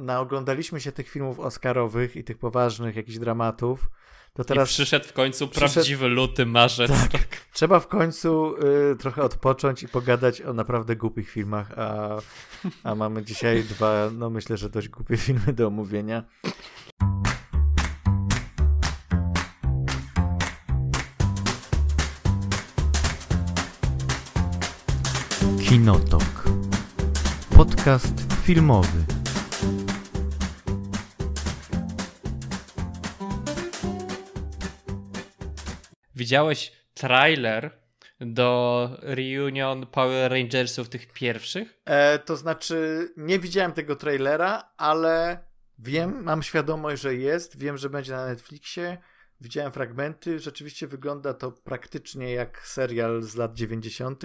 naoglądaliśmy się tych filmów oscarowych i tych poważnych jakichś dramatów, to teraz... I przyszedł w końcu przyszedł... prawdziwy luty, marzec. Tak. tak. Trzeba w końcu y, trochę odpocząć i pogadać o naprawdę głupich filmach, a, a mamy dzisiaj dwa, no myślę, że dość głupie filmy do omówienia. Kinotok. Podcast filmowy. Widziałeś trailer do reunion Power Rangersów tych pierwszych? E, to znaczy, nie widziałem tego trailera, ale wiem, mam świadomość, że jest. Wiem, że będzie na Netflixie. Widziałem fragmenty. Rzeczywiście wygląda to praktycznie jak serial z lat 90.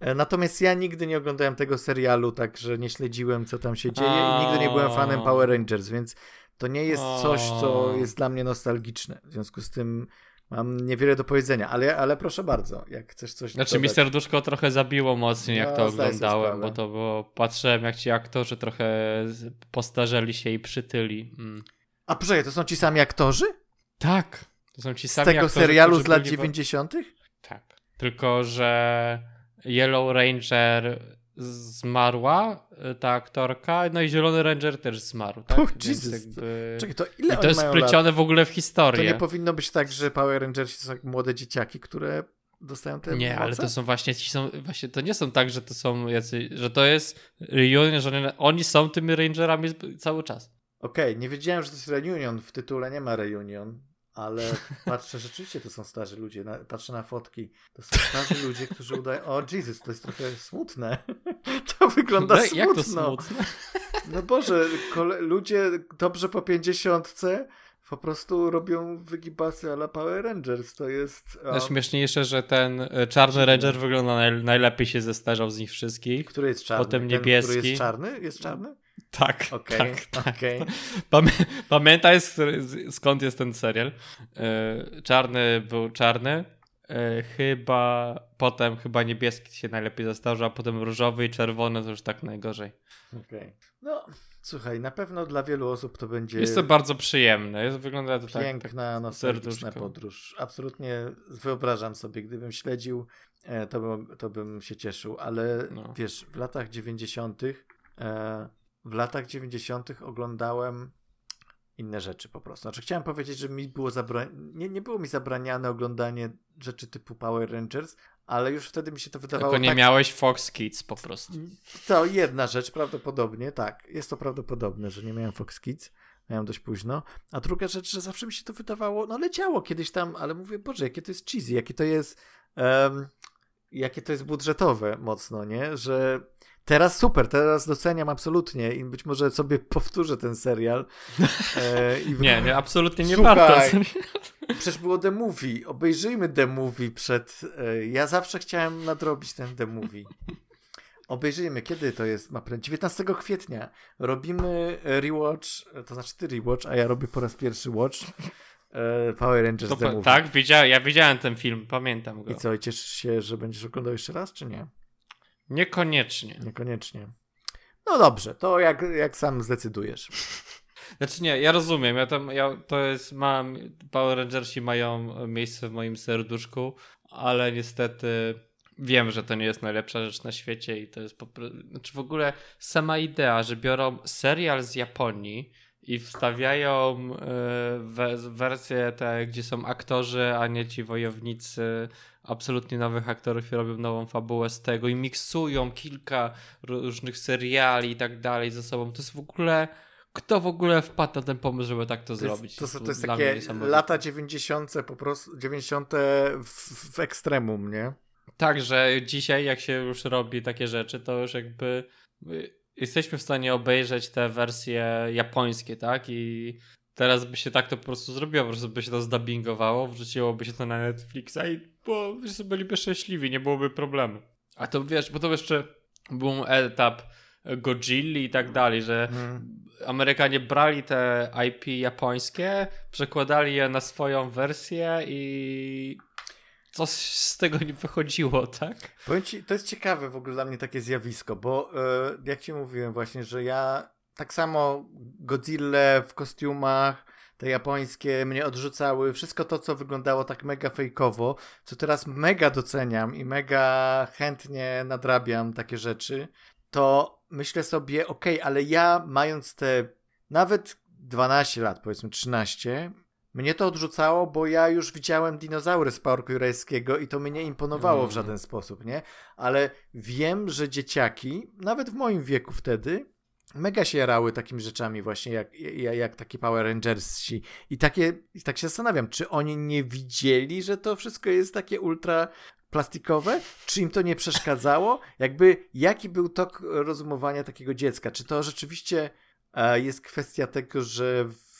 E, natomiast ja nigdy nie oglądałem tego serialu, także nie śledziłem, co tam się dzieje i nigdy nie byłem fanem Power Rangers, więc to nie jest coś, co jest dla mnie nostalgiczne. W związku z tym mam niewiele do powiedzenia, ale, ale proszę bardzo, jak chcesz coś Znaczy dodać. mi serduszko trochę zabiło mocniej, jak no, to oglądałem, bo to było, patrzyłem jak ci aktorzy trochę postarzeli się i przytyli. Mm. A poczekaj, to są ci sami aktorzy? Tak, to są ci sami aktorzy. Z tego serialu z lat 90. Tak, tylko że Yellow Ranger zmarła, y, ta aktorka, no i Zielony Ranger też zmarł, tak? Oh, Jesus. Jakby... Czekaj, to ile I to jest splecione lat? w ogóle w historię. To nie powinno być tak, że Power Rangers to są młode dzieciaki, które dostają te Nie, ale to są właśnie ci są, właśnie to nie są tak, że to są jacy, że to jest reunion, że oni są tymi Rangerami cały czas. Okej, okay, nie wiedziałem, że to jest reunion, w tytule nie ma reunion ale patrzę, rzeczywiście to są starzy ludzie, na, patrzę na fotki, to są starzy ludzie, którzy udają, o Jesus, to jest trochę smutne, to wygląda no, smutno. Jak to smutne? No Boże, kole, ludzie dobrze po pięćdziesiątce po prostu robią wygibasy ala Power Rangers, to jest... Um... Śmieszniejsze, że ten e, czarny Ranger wygląda naj, najlepiej się zestarzał z nich wszystkich. Który jest czarny? Potem niebieski. Ten, który jest czarny? Jest czarny? Tak, okay, tak, tak. Okay. Pamiętaj skąd jest ten serial. E, czarny był czarny, e, chyba potem chyba niebieski się najlepiej zestarzał, a potem różowy i czerwony to już tak najgorzej. Okay. No, słuchaj, na pewno dla wielu osób to będzie... Jest to bardzo przyjemne, jest, wygląda to tak- Piękna, tak, nostalgiczna podróż. Absolutnie wyobrażam sobie, gdybym śledził, e, to bym, to bym się cieszył, ale no. wiesz, w latach 90 w latach 90. oglądałem inne rzeczy po prostu. Znaczy chciałem powiedzieć, że mi było nie, nie było mi zabraniane oglądanie rzeczy typu Power Rangers, ale już wtedy mi się to wydawało Tylko nie tak... miałeś Fox Kids po prostu. To jedna rzecz, prawdopodobnie, tak. Jest to prawdopodobne, że nie miałem Fox Kids. Miałem dość późno. A druga rzecz, że zawsze mi się to wydawało, no leciało kiedyś tam, ale mówię, Boże, jakie to jest cheesy, jakie to jest um, jakie to jest budżetowe mocno, nie? Że Teraz super, teraz doceniam absolutnie i być może sobie powtórzę ten serial. E, i... nie, nie, absolutnie nie Słuchaj, warto. Przecież było The Movie. Obejrzyjmy The Movie przed... E, ja zawsze chciałem nadrobić ten The Movie. Obejrzyjmy, kiedy to jest? Ma 19 kwietnia. Robimy rewatch, to znaczy ty rewatch, a ja robię po raz pierwszy watch. E, Power Rangers to, The Movie. Tak, widziałem, ja widziałem ten film, pamiętam go. I co, i cieszysz się, że będziesz oglądał jeszcze raz, czy nie? Niekoniecznie. Niekoniecznie. No dobrze, to jak, jak sam zdecydujesz. Znaczy nie, ja rozumiem, ja tam, ja, to jest, mam, Power Rangersi mają miejsce w moim serduszku, ale niestety wiem, że to nie jest najlepsza rzecz na świecie i to jest po prostu, znaczy w ogóle sama idea, że biorą serial z Japonii i wstawiają y, wersje te, gdzie są aktorzy, a nie ci wojownicy absolutnie nowych aktorów i robią nową fabułę z tego i miksują kilka różnych seriali i tak dalej ze sobą. To jest w ogóle kto w ogóle wpadł na ten pomysł, żeby tak to, to zrobić? Jest, to, to, to jest takie lata 90. po prostu 90. W, w ekstremum, nie? Tak, że dzisiaj jak się już robi takie rzeczy, to już jakby y, jesteśmy w stanie obejrzeć te wersje japońskie, tak? I teraz by się tak to po prostu zrobiło, po prostu by się to zdubbingowało, wrzuciłoby się to na Netflixa i bo wszyscy byliby szczęśliwi, nie byłoby problemu. A to wiesz, bo to jeszcze był etap Godzilli i tak dalej, że hmm. Amerykanie brali te IP japońskie, przekładali je na swoją wersję i coś z tego nie wychodziło, tak? Powiem ci, to jest ciekawe w ogóle dla mnie takie zjawisko, bo yy, jak ci mówiłem właśnie, że ja tak samo Godzilla w kostiumach, te japońskie mnie odrzucały. Wszystko to, co wyglądało tak mega fejkowo, co teraz mega doceniam i mega chętnie nadrabiam takie rzeczy, to myślę sobie, okej, okay, ale ja mając te nawet 12 lat, powiedzmy 13, mnie to odrzucało, bo ja już widziałem dinozaury z Parku Jurajskiego i to mnie nie imponowało mm. w żaden sposób, nie? Ale wiem, że dzieciaki, nawet w moim wieku wtedy, mega się jarały takimi rzeczami właśnie jak, jak, jak taki Power Rangersi i takie, i tak się zastanawiam, czy oni nie widzieli, że to wszystko jest takie ultra plastikowe? Czy im to nie przeszkadzało? Jakby, jaki był tok rozumowania takiego dziecka? Czy to rzeczywiście e, jest kwestia tego, że w,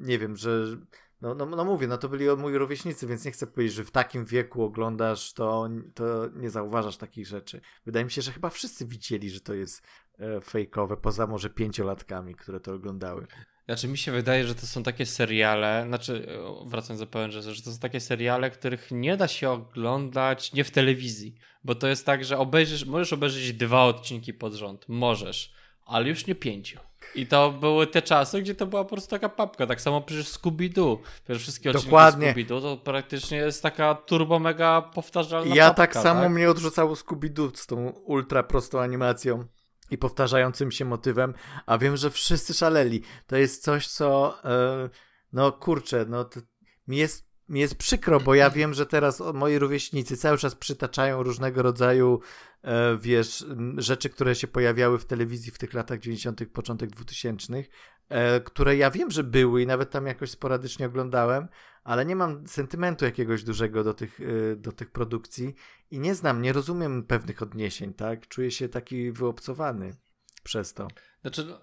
nie wiem, że no, no, no mówię, no to byli moi rówieśnicy, więc nie chcę powiedzieć, że w takim wieku oglądasz, to, to nie zauważasz takich rzeczy. Wydaje mi się, że chyba wszyscy widzieli, że to jest e, fejkowe, poza może pięciolatkami, które to oglądały. Znaczy mi się wydaje, że to są takie seriale, znaczy wracając do Power że to są takie seriale, których nie da się oglądać nie w telewizji, bo to jest tak, że obejrzysz, możesz obejrzeć dwa odcinki pod rząd, możesz, ale już nie pięciu. I to były te czasy, gdzie to była po prostu taka papka. Tak samo przecież Scooby-Doo. Przecież wszystkie odcinki Dokładnie. Scooby-Doo to praktycznie jest taka turbo mega powtarzalna Ja papka, tak samo tak? mnie odrzucało Scooby-Doo z tą ultra prostą animacją i powtarzającym się motywem, a wiem, że wszyscy szaleli. To jest coś, co yy, no kurczę, no to mi jest mi jest przykro, bo ja wiem, że teraz moi rówieśnicy cały czas przytaczają różnego rodzaju, e, wiesz, rzeczy, które się pojawiały w telewizji w tych latach 90., początek 2000, e, które ja wiem, że były i nawet tam jakoś sporadycznie oglądałem, ale nie mam sentymentu jakiegoś dużego do tych, e, do tych produkcji i nie znam, nie rozumiem pewnych odniesień, tak? Czuję się taki wyobcowany przez to. Znaczy,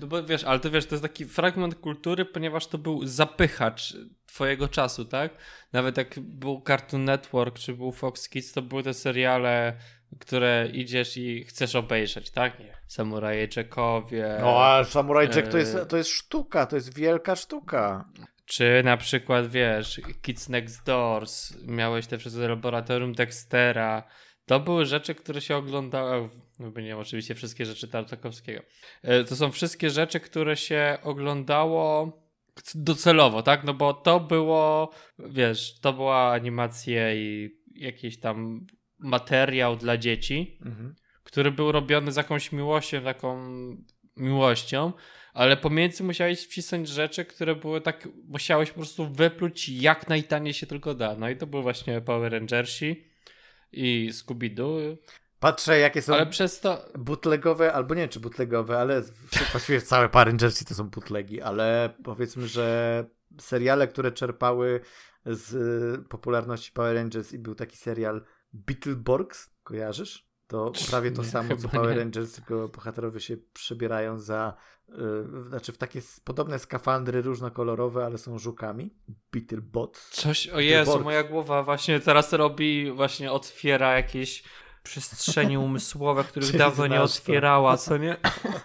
no, bo wiesz, ale to wiesz, to jest taki fragment kultury, ponieważ to był zapychacz twojego czasu, tak? Nawet jak był Cartoon Network czy był Fox Kids, to były te seriale, które idziesz i chcesz obejrzeć, tak? Samuraje Jackowie. No a Samuraj Jack to jest, e, to jest sztuka, to jest wielka sztuka. Czy na przykład, wiesz, Kids Next Doors, miałeś te wszystkie laboratorium Dextera. To były rzeczy, które się oglądały nie oczywiście wszystkie rzeczy Tartakowskiego. E, to są wszystkie rzeczy, które się oglądało docelowo, tak? No bo to było, wiesz, to była animacja i jakiś tam materiał dla dzieci, mhm. który był robiony z jakąś miłością, taką miłością, ale pomiędzy musiałeś wcisnąć rzeczy, które były tak, musiałeś po prostu wypluć jak najtaniej się tylko da. No i to były właśnie Power Rangersi i Scooby-Doo. Patrzę, jakie są ale przez to... bootlegowe, albo nie wiem, czy bootlegowe, ale właściwie całe Power Rangersy to są bootlegi, ale powiedzmy, że seriale, które czerpały z y, popularności Power Rangers i był taki serial Beetleborgs, kojarzysz? To prawie to nie, samo co Power nie. Rangers, tylko bohaterowie się przebierają za, znaczy w takie podobne skafandry różnokolorowe, ale są żukami. Beetlebot. Coś, o Jezu, moja głowa właśnie teraz robi, właśnie otwiera jakieś przestrzenie umysłowe, których dawno nie otwierała, co nie?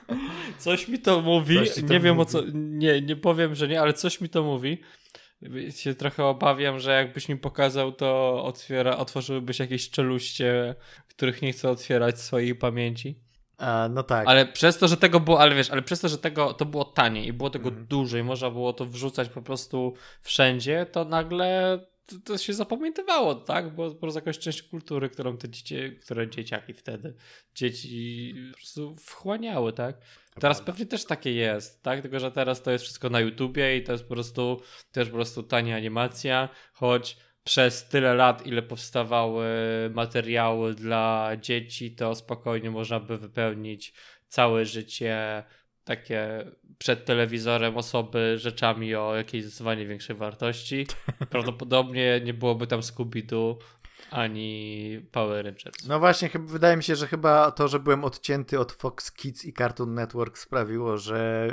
Coś mi to mówi. To nie wiem mówi. o co. Nie, nie powiem, że nie, ale coś mi to mówi. Się trochę obawiam, że jakbyś mi pokazał, to otwiera, otworzyłybyś jakieś czeluście, których nie chcę otwierać swojej pamięci. A, no tak. Ale przez to, że tego było, ale wiesz, ale przez to, że tego to było taniej i było tego mm. dużo i można było to wrzucać po prostu wszędzie, to nagle to, to, się zapamiętywało, tak? Bo po prostu jakaś część kultury, którą te dzieci, które dzieciaki wtedy, dzieci po prostu wchłaniały, tak? Teraz pewnie też takie jest, tak? Tylko, że teraz to jest wszystko na YouTubie i to jest po prostu też po prostu tania animacja, choć przez tyle lat, ile powstawały materiały dla dzieci, to spokojnie można by wypełnić całe życie takie przed telewizorem osoby rzeczami o jakiejś zdecydowanie większej wartości. Prawdopodobnie nie byłoby tam Scooby-Doo ani Power Rangers. No właśnie, chyba, wydaje mi się, że chyba to, że byłem odcięty od Fox Kids i Cartoon Network sprawiło, że,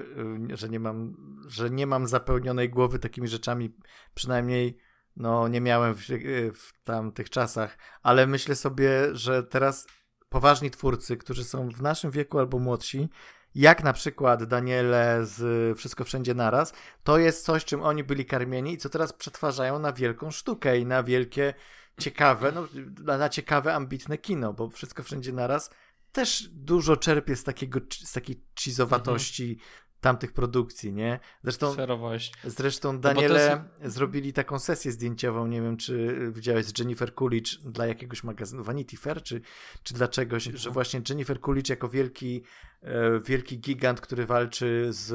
y, że, nie, mam, że nie mam zapełnionej głowy takimi rzeczami, przynajmniej no nie miałem w, w tamtych czasach, ale myślę sobie, że teraz poważni twórcy, którzy są w naszym wieku albo młodsi, jak na przykład Daniele z Wszystko Wszędzie Naraz, to jest coś, czym oni byli karmieni i co teraz przetwarzają na wielką sztukę i na wielkie, ciekawe, no, na ciekawe, ambitne kino, bo Wszystko Wszędzie Naraz też dużo czerpie z, takiego, z takiej cheesowatości, mhm. Tamtych produkcji, nie? Zresztą, Serowość. zresztą No Daniele jest- zrobili taką sesję zdjęciową, nie wiem, czy widziałeś z Jennifer Coolidge dla jakiegoś magazynu Vanity Fair, czy, czy dla czegoś, że właśnie Jennifer Coolidge jako wielki, e, wielki gigant, który walczy z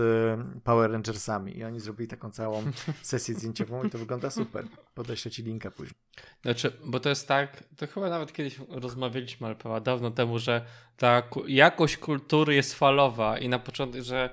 Power Rangersami i oni zrobili taką całą sesję zdjęciową i to wygląda super. Podeślę ci linka później. Znaczy, bo to jest tak, to chyba nawet kiedyś rozmawialiśmy, ale dawno temu, że ta jakość kultury jest falowa i na początku, że e,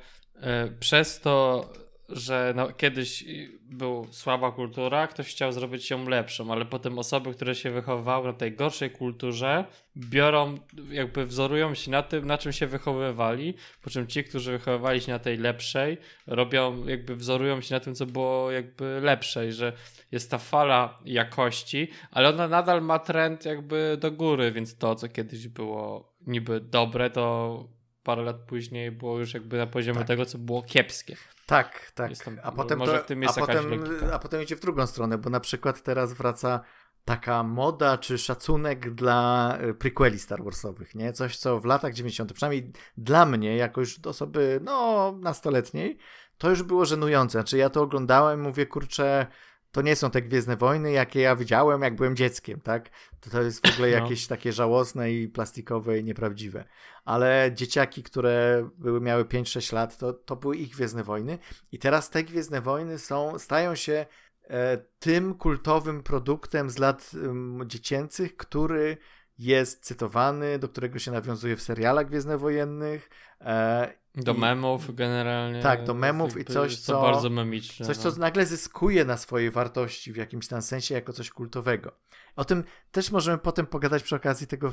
przez to, że no, kiedyś był słaba kultura, ktoś chciał zrobić ją lepszą, ale potem osoby, które się wychowywały na tej gorszej kulturze, biorą, jakby wzorują się na tym, na czym się wychowywali, po czym ci, którzy wychowywali się na tej lepszej, robią, jakby wzorują się na tym, co było jakby lepsze i że jest ta fala jakości, ale ona nadal ma trend jakby do góry, więc to, co kiedyś było niby dobre, to parę lat później było już jakby na poziomie Tak. tego, co było kiepskie. Tak, tak. Tam- a potem, może to, w tym a, jest jakaś potem, logika. a potem idzie w drugą stronę, bo na przykład teraz wraca taka moda czy szacunek dla y, prequeli Star Warsowych, nie? Coś, co w latach 90., przynajmniej dla mnie, jako już osoby, no, nastoletniej, to już było żenujące. Znaczy ja to oglądałem mówię, kurczę, to nie są te Gwiezdne Wojny, jakie ja widziałem, jak byłem dzieckiem, tak? To, to jest w ogóle No. jakieś takie żałosne i plastikowe i nieprawdziwe. Ale dzieciaki, które były, miały 5-6 lat, to, to były ich Gwiezdne Wojny i teraz te Gwiezdne Wojny są, stają się e, tym kultowym produktem z lat em, dziecięcych, który jest cytowany, do którego się nawiązuje w serialach gwiezdnowojennych. E, Do memów generalnie. Tak, do memów i coś, to co- bardzo memiczne. Coś, no. co nagle zyskuje na swojej wartości w jakimś tam sensie jako coś kultowego. O tym też możemy potem pogadać przy okazji tego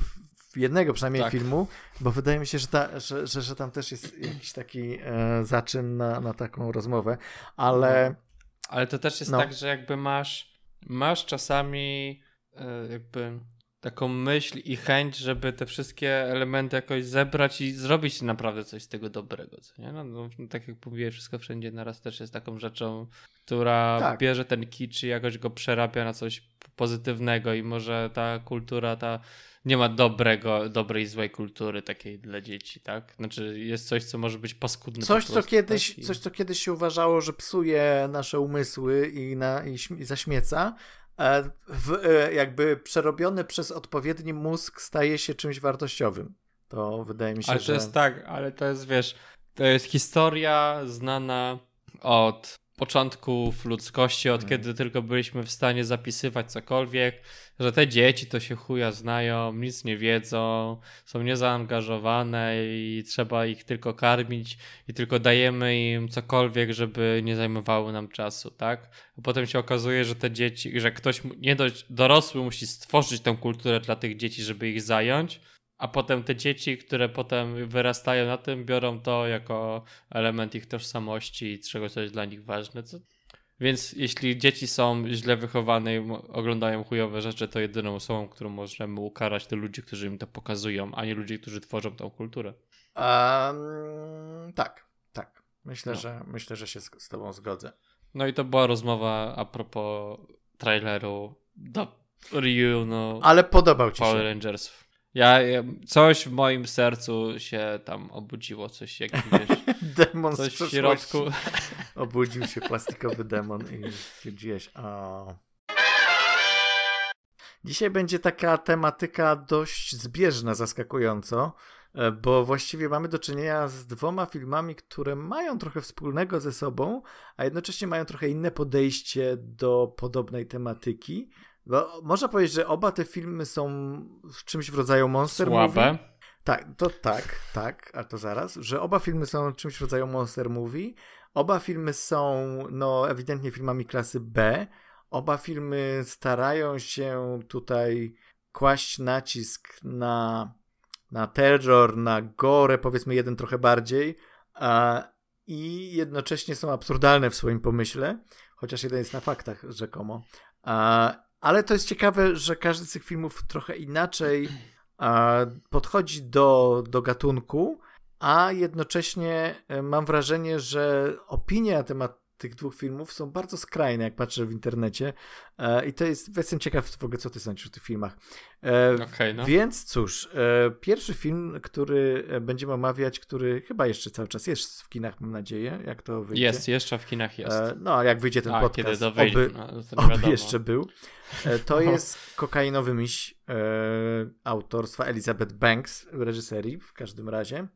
jednego przynajmniej Tak. filmu, bo wydaje mi się, że, ta, że, że, że tam też jest jakiś taki e, zaczyn na, na taką rozmowę, ale Ale to też jest No. tak, że jakby masz, masz czasami e, jakby taką myśl i chęć, żeby te wszystkie elementy jakoś zebrać i zrobić naprawdę coś z tego dobrego, co nie? No, no, tak jak mówiłem, wszystko wszędzie naraz też jest taką rzeczą, która Tak. bierze ten kicz i jakoś go przerabia na coś pozytywnego i może ta kultura, ta nie ma dobrego, dobrej złej kultury takiej dla dzieci, tak? Znaczy jest coś, co może być paskudne coś, po co prostu, kiedyś, tak? I- coś, co kiedyś się uważało, że psuje nasze umysły i, na, i, i zaśmieca, w, e, jakby przerobiony przez odpowiedni mózg staje się czymś wartościowym. To wydaje mi się, Ale że... to jest tak, ale to jest, wiesz, to jest historia znana od początków ludzkości, od Mm. kiedy tylko byliśmy w stanie zapisywać cokolwiek, że te dzieci to się chuja znają, nic nie wiedzą, są niezaangażowane i trzeba ich tylko karmić i tylko dajemy im cokolwiek, żeby nie zajmowały nam czasu, tak? A potem się okazuje, że te dzieci, że ktoś, nie dość dorosły musi stworzyć tę kulturę dla tych dzieci, żeby ich zająć, a potem te dzieci, które potem wyrastają na tym, biorą to jako element ich tożsamości i czegoś, co jest dla nich ważne. Więc jeśli dzieci są źle wychowane i oglądają chujowe rzeczy, to jedyną osobą, którą możemy ukarać, to ludzie, którzy im to pokazują, a nie ludzie, którzy tworzą tą kulturę. Um, tak, tak. Myślę, No. że, myślę, że się z, z tobą zgodzę. No i to była rozmowa a propos traileru do Ryu, no, Ale podobał ci Power się. Rangers. Ja, ja, coś w moim sercu się tam obudziło, coś jak wiesz, Demon coś w środku. Obudził się plastikowy demon i stwierdziłeś, o. Dzisiaj będzie taka tematyka dość zbieżna, zaskakująco, e, bo właściwie mamy do czynienia z dwoma filmami, które mają trochę wspólnego ze sobą, a jednocześnie mają trochę inne podejście do podobnej tematyki. Bo można powiedzieć, że oba te filmy są w czymś w rodzaju monster movie. Słabe. Tak, to tak, tak, a to zaraz, że oba filmy są czymś w rodzaju monster movie. Oba filmy są, no, ewidentnie filmami klasy B. Oba filmy starają się tutaj kłaść nacisk na, na terror, na gore, powiedzmy jeden trochę bardziej, a, i jednocześnie są absurdalne w swoim pomyśle, chociaż jeden jest na faktach rzekomo. A, ale to jest ciekawe, że każdy z tych filmów trochę inaczej a, podchodzi do, do gatunku, a jednocześnie e, mam wrażenie, że opinie na temat tych dwóch filmów są bardzo skrajne, jak patrzę w internecie. E, I to jest, jestem ciekaw w ogóle, co ty sądzisz o tych filmach. E, okay, no. Więc cóż, pierwszy film, który będziemy omawiać, który chyba jeszcze cały czas jest w kinach, mam nadzieję, jak to wyjdzie. Jest, jeszcze w kinach jest. No, jak wyjdzie ten A, podcast, kiedy to wyjdzie, oby, no, oby jeszcze był. To no. jest kokainowy miś autorstwa Elizabeth Banks w reżyserii w każdym razie.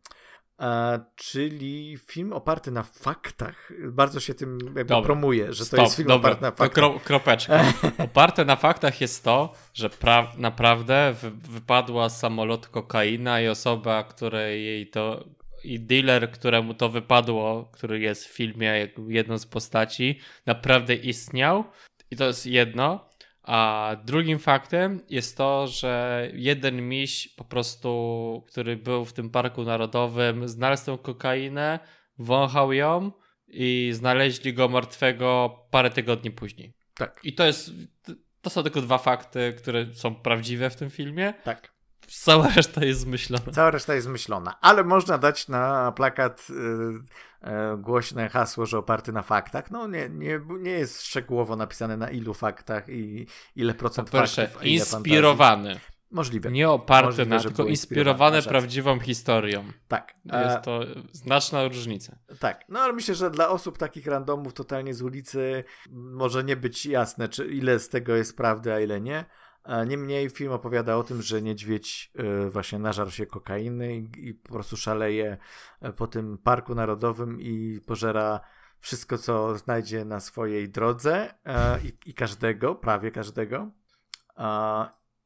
Czyli film oparty na faktach. Bardzo się tym jakby dobra. promuje, że Stop, to jest film dobra. oparty na faktach. Kro, kropeczka. oparte na faktach jest to, że pra- naprawdę wypadła z samolotu kokaina i osoba, której jej to i dealer, któremu to wypadło, który jest w filmie jedną z postaci, naprawdę istniał. I to jest jedno. A drugim faktem jest to, że jeden miś po prostu, który był w tym parku narodowym, znalazł tę kokainę, wąchał ją i znaleźli go martwego parę tygodni później. Tak. I to jest. To są tylko dwa fakty, które są prawdziwe w tym filmie. Tak. Cała reszta jest zmyślona. Cała reszta jest zmyślona, ale można dać na plakat y, y, głośne hasło, że oparty na faktach. No nie, nie, nie jest szczegółowo napisane na ilu faktach i ile procent po pierwsze, faktów. inspirowany. Możliwe. Nie oparte Możliwe, na, tylko inspirowane prawdziwą historią. Tak. Jest to znaczna różnica. Tak. No ale myślę, że dla osób takich randomów totalnie z ulicy może nie być jasne, czy ile z tego jest prawdy, a ile nie. Niemniej film opowiada o tym, że niedźwiedź e, właśnie nażarł się kokainy i, po prostu szaleje e, po tym parku narodowym i pożera wszystko, co znajdzie na swojej drodze e, i, i każdego, prawie każdego.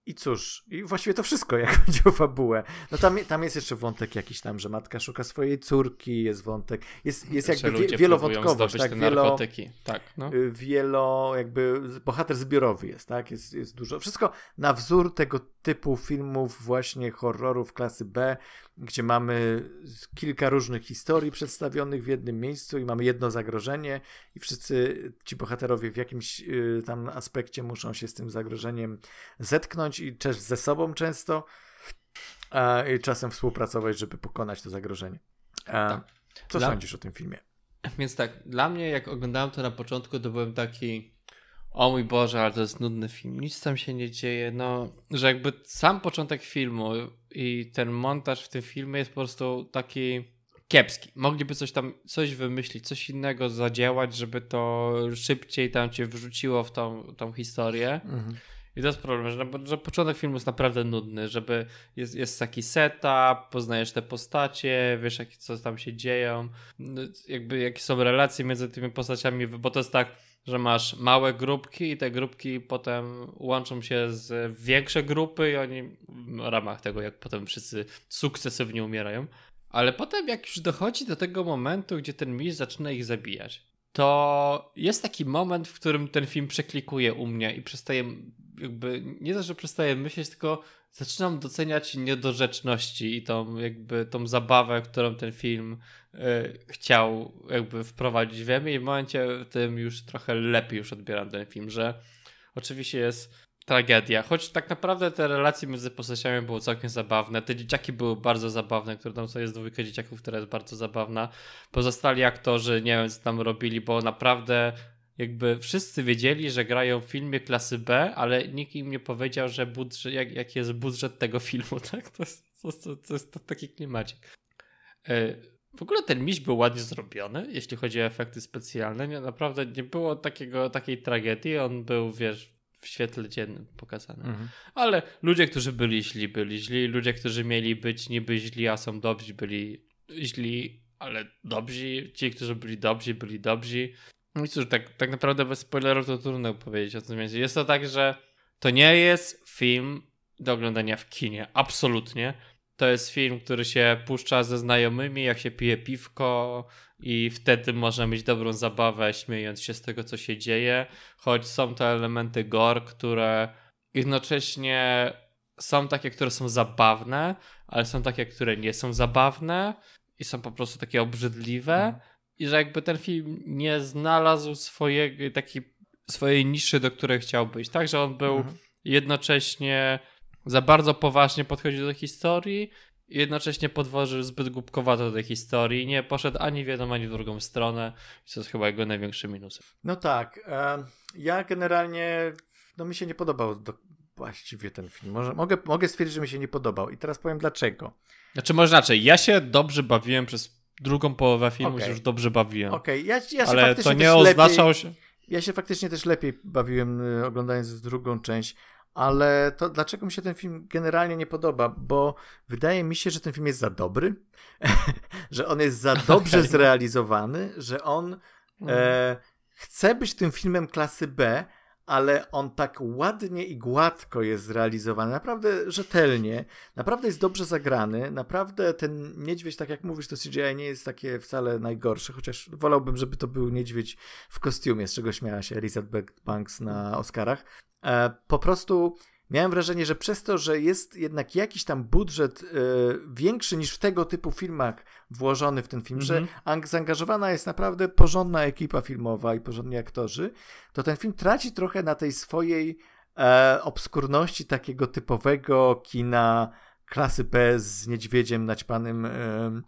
I cóż, i właściwie to wszystko, jak chodzi o fabułę. No tam, tam jest jeszcze wątek jakiś tam, że matka szuka swojej córki, jest wątek, jest, jest jakby wie, wielowątkowość, tak? Wielo, tak no. Y, wielo, jakby bohater zbiorowy jest, tak? Jest, jest dużo. Wszystko na wzór tego typu filmów właśnie horrorów klasy B, gdzie mamy kilka różnych historii przedstawionych w jednym miejscu i mamy jedno zagrożenie i wszyscy ci bohaterowie w jakimś y, tam aspekcie muszą się z tym zagrożeniem zetknąć i też ze sobą często a, i czasem współpracować, żeby pokonać to zagrożenie. A, tak. Co dla... sądzisz o tym filmie? Więc tak, dla mnie jak oglądałem to na początku, to byłem taki o mój Boże, ale to jest nudny film, nic tam się nie dzieje, no, że jakby sam początek filmu i ten montaż w tym filmie jest po prostu taki kiepski. Mogliby coś tam, coś wymyślić, coś innego zadziałać, żeby to szybciej tam cię wrzuciło w tą, tą historię. Mhm. I to jest problem, że, że początek filmu jest naprawdę nudny, żeby jest, jest taki setup, poznajesz te postacie, wiesz jak, co tam się dzieją, no, jakby jakie są relacje między tymi postaciami, bo to jest tak, że masz małe grupki i te grupki potem łączą się z większe grupy i oni w ramach tego, jak potem wszyscy sukcesywnie umierają. Ale potem jak już dochodzi do tego momentu, gdzie ten mistrz zaczyna ich zabijać, to jest taki moment, w którym ten film przeklikuje u mnie i przestaje jakby, nie to, że przestaję myśleć, tylko zaczynam doceniać niedorzeczności i tą jakby tą zabawę, którą ten film y, chciał jakby wprowadzić. We mnie i w momencie tym już trochę lepiej już odbieram ten film, że oczywiście jest tragedia, choć tak naprawdę te relacje między postaciami były całkiem zabawne, te dzieciaki były bardzo zabawne, które tam są, jest dwójka dzieciaków, która jest bardzo zabawna, pozostali aktorzy nie wiem co tam robili, bo naprawdę jakby wszyscy wiedzieli, że grają w filmie klasy B, ale nikt im nie powiedział, że budżet, jak, jaki jest budżet tego filmu, tak? To jest, to, to, to jest taki klimacik. E, w ogóle ten miś był ładnie zrobiony, jeśli chodzi o efekty specjalne. Nie, naprawdę nie było takiego, takiej tragedii. On był, wiesz, w świetle dziennym pokazany. Mhm. Ale ludzie, którzy byli źli, byli źli. Ludzie, którzy mieli być niby źli, a są dobrzy, byli źli, ale dobrzy. Ci, którzy byli dobrzy, byli dobrzy. No cóż, tak, tak naprawdę bez spoilerów to trudno powiedzieć o tym Jest to tak, że to nie jest film do oglądania w kinie. Absolutnie. To jest film, który się puszcza ze znajomymi, jak się pije piwko i wtedy można mieć dobrą zabawę, śmiejąc się z tego, co się dzieje. Choć są to elementy gore, które jednocześnie są takie, które są zabawne, ale są takie, które nie są zabawne i są po prostu takie obrzydliwe. I że jakby ten film nie znalazł swojej takiej swojej niszy, do której chciał być. Także on był mhm. jednocześnie za bardzo poważnie podchodził do historii i jednocześnie podwożył zbyt głupkowato do tej historii. Nie poszedł ani w jedną, ani w drugą stronę. To jest chyba jego największy minus. No tak. E, ja generalnie, no mi się nie podobał do, właściwie ten film. Może, mogę, mogę stwierdzić, że mi się nie podobał. I teraz powiem dlaczego. Znaczy, może inaczej. Ja się dobrze bawiłem przez drugą połowę filmu, okay. się już dobrze bawiłem. Okej, okay. ja, ja się Ale to nie oznaczał lepiej, się... Ja się faktycznie też lepiej bawiłem y, oglądając drugą część. Ale to dlaczego mi się ten film generalnie nie podoba? Bo wydaje mi się, że ten film jest za dobry, że on jest za dobrze zrealizowany, że on mhm. e, chce być tym filmem klasy B, ale on tak ładnie i gładko jest zrealizowany, naprawdę rzetelnie, naprawdę jest dobrze zagrany, naprawdę ten niedźwiedź, tak jak mówisz, to CGI nie jest takie wcale najgorsze, chociaż wolałbym, żeby to był niedźwiedź w kostiumie, z czego śmiała się Elizabeth Banks na Oscarach. E, po prostu miałem wrażenie, że przez to, że jest jednak jakiś tam budżet y, większy niż w tego typu filmach włożony w ten film, mm-hmm. że ang- zaangażowana jest naprawdę porządna ekipa filmowa i porządni aktorzy, to ten film traci trochę na tej swojej e, obskurności takiego typowego kina klasy B z niedźwiedziem naćpanym e, e,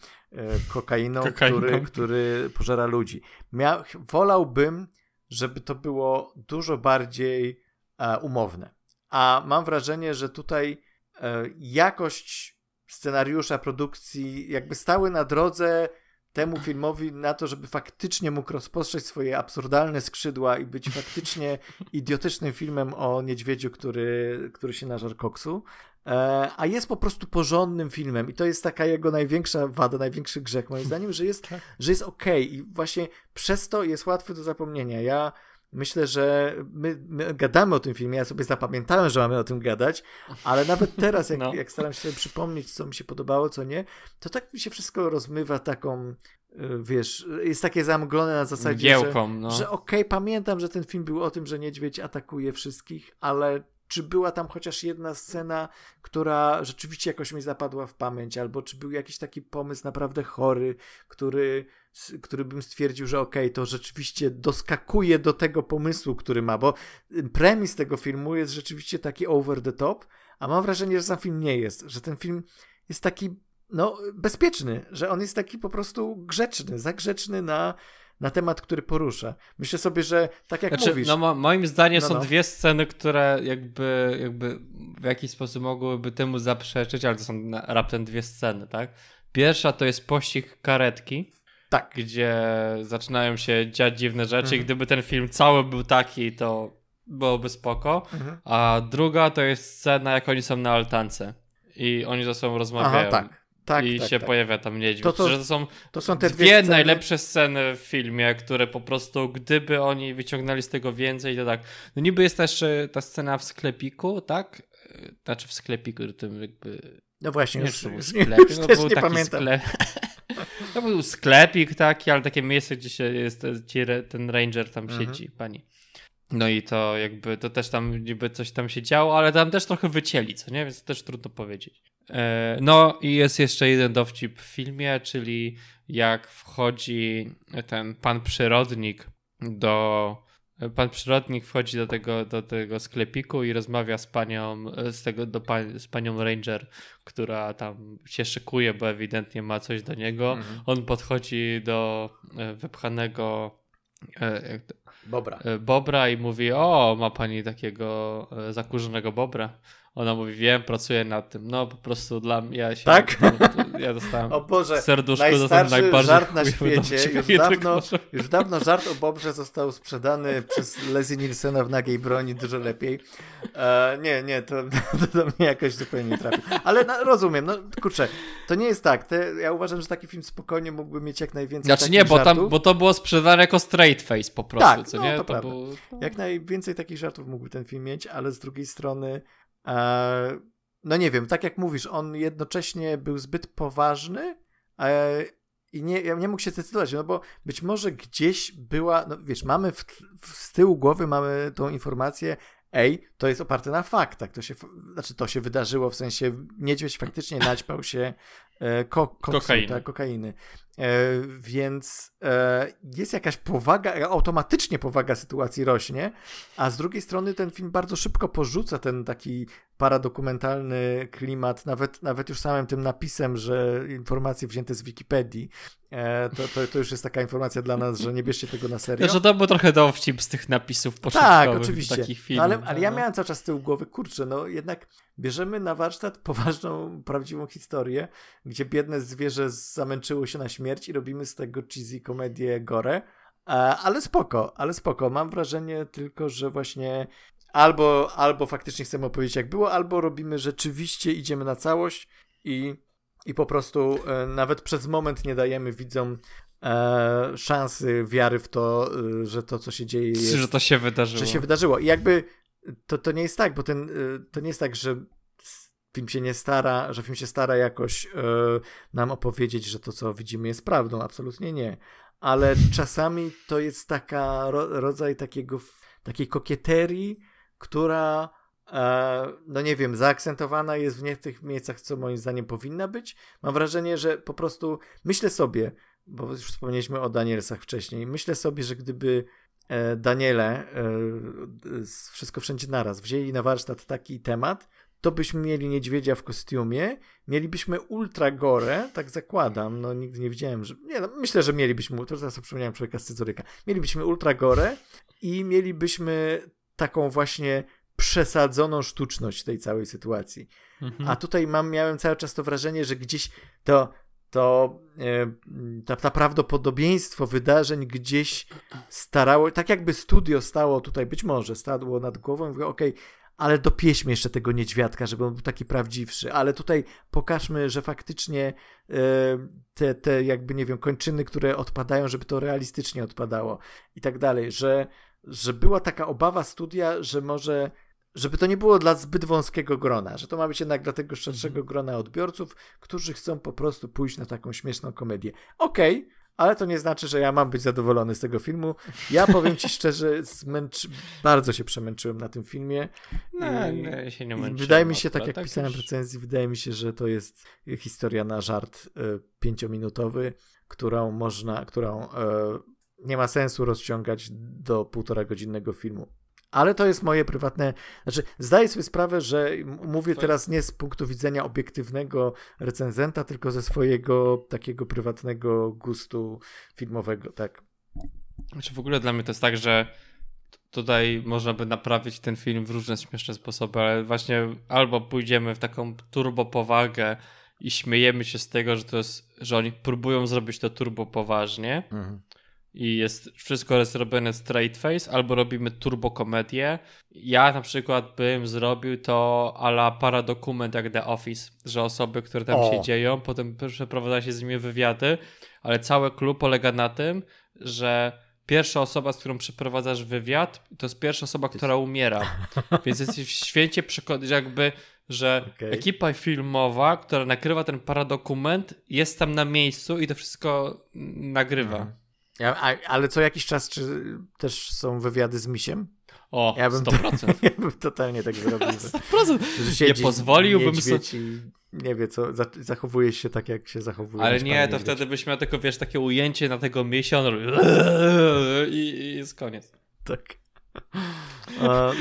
kokainą, kokainą, Który, który pożera ludzi. Mia- wolałbym, żeby to było dużo bardziej e, umowne a mam wrażenie, że tutaj e, jakość scenariusza, produkcji jakby stały na drodze temu filmowi na to, żeby faktycznie mógł rozpostrzeć swoje absurdalne skrzydła i być faktycznie idiotycznym filmem o niedźwiedziu, który, który się nażar koksu. E, a jest po prostu porządnym filmem i to jest taka jego największa wada, największy grzech moim zdaniem, że jest, tak. że jest okej okay. i właśnie przez to jest łatwy do zapomnienia. Ja myślę, że my, my, gadamy o tym filmie, ja sobie zapamiętałem, że mamy o tym gadać, ale nawet teraz, jak, no. jak staram się przypomnieć, co mi się podobało, co nie, to tak mi się wszystko rozmywa taką, y, wiesz, jest takie zamglone na zasadzie, Giełką, że, no. że okej, okay, pamiętam, że ten film był o tym, że niedźwiedź atakuje wszystkich, ale czy była tam chociaż jedna scena, która rzeczywiście jakoś mi zapadła w pamięć, albo czy był jakiś taki pomysł naprawdę chory, który, który bym stwierdził, że okej, okay, to rzeczywiście doskakuje do tego pomysłu, który ma, bo premis tego filmu jest rzeczywiście taki over the top, a mam wrażenie, że sam film nie jest, że ten film jest taki no, bezpieczny, że on jest taki po prostu grzeczny, za grzeczny na na temat, który porusza. Myślę sobie, że tak jak znaczy, mówisz. No, moim zdaniem no, są no. dwie sceny, które jakby, jakby w jakiś sposób mogłyby temu zaprzeczyć, ale to są raptem dwie sceny, tak? Pierwsza to jest pościg karetki. Tak. Gdzie zaczynają się dziać dziwne rzeczy. Mhm. I gdyby ten film cały był taki, to byłoby spoko. Mhm. A druga to jest scena, jak oni są na altance. I oni ze sobą rozmawiają. Aha, tak. Tak, I tak, się tak. pojawia tam niedźwiedź. To, to, że to są, to są te dwie, dwie sceny. najlepsze sceny w filmie, które po prostu, gdyby oni wyciągnęli z tego więcej, to tak. No niby jest też ta scena w sklepiku, tak? Znaczy w sklepiku, tym jakby... No właśnie, nie, już, już, sklepik, już no, też był nie taki pamiętam. Sklep... to był sklepik taki, ale takie miejsce, gdzie się jest ten ranger tam mhm. siedzi, pani. No i to jakby, to też tam niby coś tam się działo, ale tam też trochę wycięli, co nie? Więc to też trudno powiedzieć. E, no i jest jeszcze jeden dowcip w filmie, czyli jak wchodzi ten pan przyrodnik do. Pan przyrodnik wchodzi do tego, do tego sklepiku i rozmawia z panią, z, tego, do pan, z panią Ranger, która tam się szykuje, bo ewidentnie ma coś do niego. Mhm. On podchodzi do e, wypchanego e, Bobra. Bobra i mówi: O, ma pani takiego zakurzonego bobra. Ona mówi, wiem, pracuję nad tym. No po prostu dla mnie, ja się... Tak? ja dostałem o Boże, serduszko najstarszy żart na świecie. Już dawno, już dawno żart o Bobrze został sprzedany przez Leslie Nielsena w nagiej broni dużo lepiej. E, nie, nie, to, to do mnie jakoś zupełnie nie trafi. Ale no, rozumiem, no kurczę, to nie jest tak. Te, ja uważam, że taki film spokojnie mógłby mieć jak najwięcej Znaczy nie, bo, żartów. tam, bo to było sprzedane jako straight face po prostu, tak, co no, nie? To, to było... Jak najwięcej takich żartów mógłby ten film mieć, ale z drugiej strony no nie wiem, tak jak mówisz, on jednocześnie był zbyt poważny e, i nie, nie mógł się zdecydować, no bo być może gdzieś była, no wiesz, mamy w, w, z tyłu głowy mamy tą informację, ej, to jest oparte na faktach. To się, znaczy to się wydarzyło, w sensie niedźwiedź faktycznie naćpał się e, ko, koksu, kokainy. Tak, kokainy. E, więc e, jest jakaś powaga, automatycznie powaga sytuacji rośnie, a z drugiej strony ten film bardzo szybko porzuca ten taki paradokumentalny klimat, nawet, nawet już samym tym napisem, że informacje wzięte z Wikipedii, e, to, to, to, już jest taka informacja dla nas, że nie bierzcie tego na serio. Że to był trochę dowcip z tych napisów początkowych tak, oczywiście. takich filmów. No, ale, ale ja no. miałem cały czas z tyłu głowy, kurczę, no jednak bierzemy na warsztat poważną, prawdziwą historię, gdzie biedne zwierzę zamęczyło się na śmierć i robimy z tego cheesy komedię gore, e, ale spoko, ale spoko. Mam wrażenie tylko, że właśnie albo, albo faktycznie chcemy opowiedzieć jak było, albo robimy rzeczywiście, idziemy na całość i, i po prostu e, nawet przez moment nie dajemy widzom e, szansy wiary w to, e, że to, co się dzieje jest, Że to się wydarzyło. Że się wydarzyło. I jakby to, to nie jest tak, bo ten, to nie jest tak, że film się nie stara, że film się stara jakoś e, nam opowiedzieć, że to, co widzimy jest prawdą. Absolutnie nie. Ale czasami to jest taka ro, rodzaj takiego, takiej kokieterii, która e, no nie wiem, zaakcentowana jest w nie tych miejscach, co moim zdaniem powinna być. Mam wrażenie, że po prostu myślę sobie, bo już wspomnieliśmy o Danielsach wcześniej, myślę sobie, że gdyby e, Daniele wszystko wszędzie naraz wzięli na warsztat taki temat, to byśmy mieli niedźwiedzia w kostiumie, mielibyśmy ultra gore, tak zakładam, no nigdy nie widziałem, że, nie no, myślę, że mielibyśmy, to teraz sobie przypomniałem człowieka z scyzoryka, mielibyśmy ultra gore i mielibyśmy taką właśnie przesadzoną sztuczność tej całej sytuacji. Mhm. A tutaj mam, miałem cały czas to wrażenie, że gdzieś to, to e, ta, ta prawdopodobieństwo wydarzeń gdzieś starało, tak jakby studio stało tutaj, być może stadło nad głową i mówiło, okej, okay, ale dopieśmy jeszcze tego niedźwiadka, żeby on był taki prawdziwszy, ale tutaj pokażmy, że faktycznie e, te, te jakby, nie wiem, kończyny, które odpadają, żeby to realistycznie odpadało i tak dalej, że, że była taka obawa studia, że może żeby to nie było dla zbyt wąskiego grona, że to ma być jednak dla tego szerszego mhm. grona odbiorców, którzy chcą po prostu pójść na taką śmieszną komedię. Okej, okay, ale to nie znaczy, że ja mam być zadowolony z tego filmu. Ja powiem ci szczerze, zmęczy... bardzo się przemęczyłem na tym filmie. No, nie, się nie męczyłem. Wydaje mi się, tak jak tak pisałem w recenzji, wydaje mi się, że to jest historia na żart y, pięciominutowy, którą można, którą y, nie ma sensu rozciągać do półtora godzinnego filmu. Ale to jest moje prywatne. Znaczy, zdaję sobie sprawę, że mówię teraz nie z punktu widzenia obiektywnego recenzenta, tylko ze swojego takiego prywatnego gustu filmowego, tak. Znaczy, w ogóle dla mnie to jest tak, że tutaj można by naprawić ten film w różne śmieszne sposoby, ale właśnie albo pójdziemy w taką turbo powagę i śmiejemy się z tego, że to jest, że oni próbują zrobić to turbo poważnie. Mhm i jest wszystko jest robione straight face, albo robimy turbo komedię. Ja na przykład bym zrobił to ala paradokument jak The Office, że osoby, które tam o. się dzieją, potem przeprowadza się z nimi wywiady, ale cały klub polega na tym, że pierwsza osoba, z którą przeprowadzasz wywiad, to jest pierwsza osoba, która umiera. Więc jesteś święcie przekonany, jakby, że okay. ekipa filmowa, która nakrywa ten paradokument, jest tam na miejscu i to wszystko nagrywa. Mhm. Ja, a, ale co jakiś czas czy też są wywiady z misiem? O, ja bym 100%. To, ja bym totalnie tak zrobił. 100%. Że nie pozwoliłbym sobie... nie wie co, zachowuje się tak, jak się zachowuje. Ale nie, to wtedy byś miał tylko, wiesz, takie ujęcie na tego misia i, i jest koniec. Tak.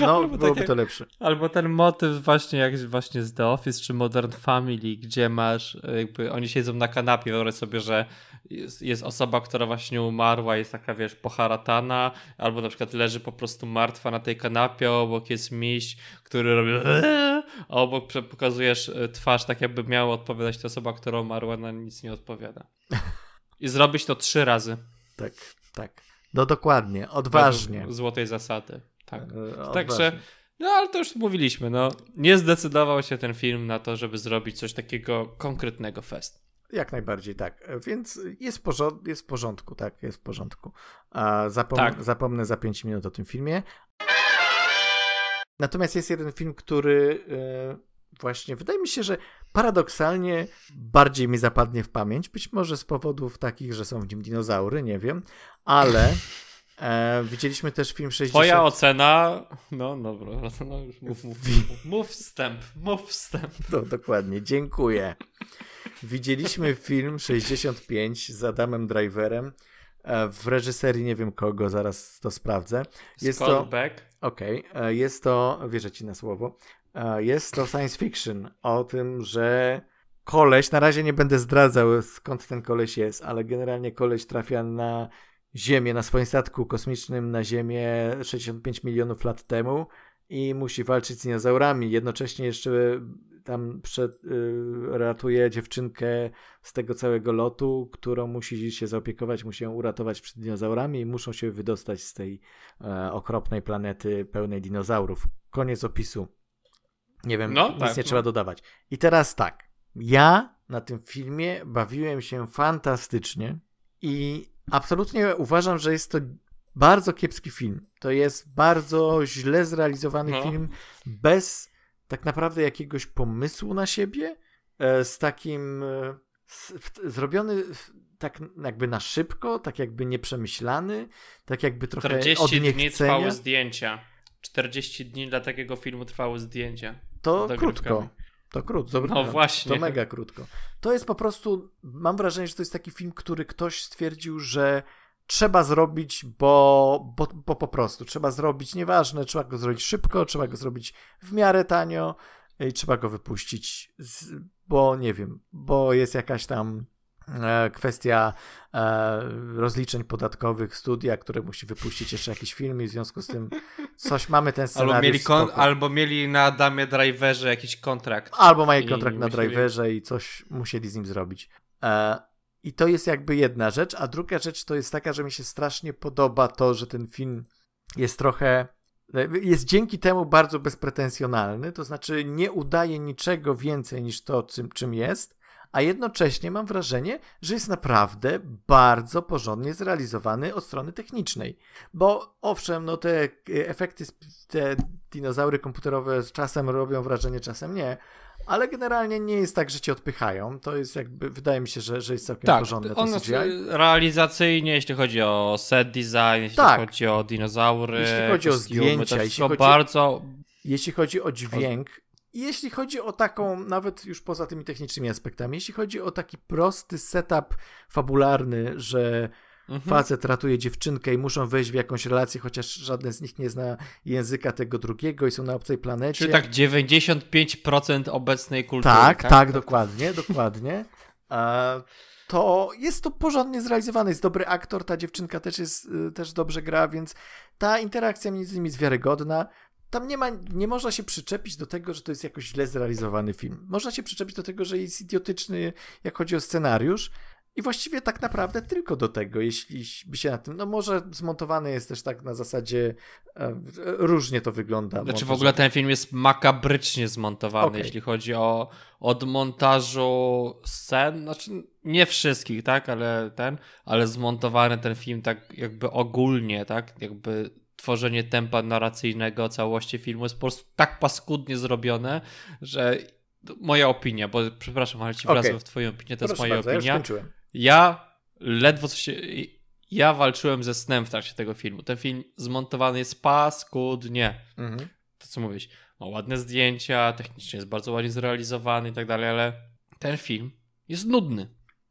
No, byłoby tak to lepsze. Albo ten motyw właśnie jak właśnie z The Office czy Modern Family, gdzie masz, jakby oni siedzą na kanapie, wyobraź sobie, że jest, jest osoba, która właśnie umarła, jest taka, wiesz, poharatana, albo na przykład leży po prostu martwa na tej kanapie, obok jest miś, który robi a obok pokazujesz e, twarz, tak jakby miała odpowiadać ta osoba, która umarła, na nic nie odpowiada. I zrobić to trzy razy. Tak, tak. No dokładnie, odważnie. Złotej zasady. Tak. E, Także, no ale to już mówiliśmy, no nie zdecydował się ten film na to, żeby zrobić coś takiego konkretnego fest. Jak najbardziej tak. Więc jest, porząd- jest w porządku, tak, jest w porządku. Zapom- tak. Zapomnę za 5 minut o tym filmie. Natomiast jest jeden film, który yy, właśnie wydaje mi się, że paradoksalnie bardziej mi zapadnie w pamięć. Być może z powodów takich, że są w nim dinozaury, nie wiem, ale E, widzieliśmy też film 60. Twoja ocena. No, dobra, no, już mów, mów, mów, mów wstęp, mów wstęp. No, dokładnie, dziękuję. Widzieliśmy film 65 z Adamem Driverem e, w reżyserii nie wiem kogo, zaraz to sprawdzę. Jest Scott to Beck. Okej, okay, e, jest to, wierzę ci na słowo, jest to science fiction o tym, że koleś, na razie nie będę zdradzał skąd ten koleś jest, ale generalnie koleś trafia na Ziemię, na swoim statku kosmicznym na Ziemię 65 milionów lat temu i musi walczyć z dinozaurami. Jednocześnie jeszcze tam przed, y, ratuje dziewczynkę z tego całego lotu, którą musi się zaopiekować, musi ją uratować przed dinozaurami i muszą się wydostać z tej e, okropnej planety pełnej dinozaurów. Koniec opisu. Nie wiem, no, nic tak, nie no. trzeba dodawać. I teraz tak. Ja na tym filmie bawiłem się fantastycznie i absolutnie uważam, że jest to bardzo kiepski film. To jest bardzo źle zrealizowany no. film bez tak naprawdę jakiegoś pomysłu na siebie, e, z takim e, zrobiony tak jakby na szybko, tak jakby nieprzemyślany, tak jakby trochę 40 dni trwały zdjęcia. 40 dni dla takiego filmu trwały zdjęcia. To krótko. To krótko. No właśnie. To mega krótko. To jest po prostu, mam wrażenie, że to jest taki film, który ktoś stwierdził, że trzeba zrobić, bo, bo, bo po prostu trzeba zrobić, nieważne, trzeba go zrobić szybko, trzeba go zrobić w miarę tanio i trzeba go wypuścić, z, bo nie wiem, bo jest jakaś tam kwestia e, rozliczeń podatkowych studia, które musi wypuścić jeszcze jakiś film i w związku z tym coś mamy ten scenariusz. Albo mieli, kon- albo mieli na Adamie Driverze jakiś kontrakt. Albo mają kontrakt na musieli... Driverze i coś musieli z nim zrobić. E, i to jest jakby jedna rzecz, a druga rzecz to jest taka, że mi się strasznie podoba to, że ten film jest trochę. Jest dzięki temu bardzo bezpretensjonalny, to znaczy nie udaje niczego więcej niż to, czym, czym jest, a jednocześnie mam wrażenie, że jest naprawdę bardzo porządnie zrealizowany od strony technicznej. Bo owszem, no te efekty, te dinozaury komputerowe czasem robią wrażenie, czasem nie, ale generalnie nie jest tak, że cię odpychają. To jest jakby, wydaje mi się, że, że jest całkiem tak, porządne to CGI. realizacyjnie, jeśli chodzi o set design, jeśli tak. chodzi o dinozaury, jeśli chodzi o zdjęcia, jeśli chodzi, bardzo... jeśli chodzi o dźwięk, jeśli chodzi o taką, nawet już poza tymi technicznymi aspektami, jeśli chodzi o taki prosty setup fabularny, że Mhm. Facet ratuje dziewczynkę i muszą wejść w jakąś relację, chociaż żaden z nich nie zna języka tego drugiego i są na obcej planecie. Czyli tak 95% obecnej kultury. Tak, tak, tak dokładnie, dokładnie. to jest to porządnie zrealizowane, jest dobry aktor, ta dziewczynka też jest, y, też dobrze gra, więc ta interakcja między nimi jest wiarygodna. Tam nie ma, nie można się przyczepić do tego, że to jest jakoś źle zrealizowany film. Można się przyczepić do tego, że jest idiotyczny, jak chodzi o scenariusz, i właściwie tak naprawdę tylko do tego, jeśli by się na tym. No może zmontowany jest też tak na zasadzie. E, różnie to wygląda. Znaczy w ogóle ten film jest makabrycznie zmontowany, okay. jeśli chodzi o od montażu scen. Znaczy nie wszystkich, tak, ale ten, ale zmontowany ten film tak jakby ogólnie, tak, jakby tworzenie tempa narracyjnego całości filmu jest po prostu tak paskudnie zrobione, że moja opinia, bo przepraszam, ale ci okay. wracam w twoją opinię, to Proszę jest moja bardzo, opinia. Ja ja ledwo coś się... Ja walczyłem ze snem w trakcie tego filmu. Ten film zmontowany jest paskudnie. Mhm. To co mówisz. Ma ładne zdjęcia, technicznie jest bardzo ładnie zrealizowany i tak dalej, ale ten film jest nudny.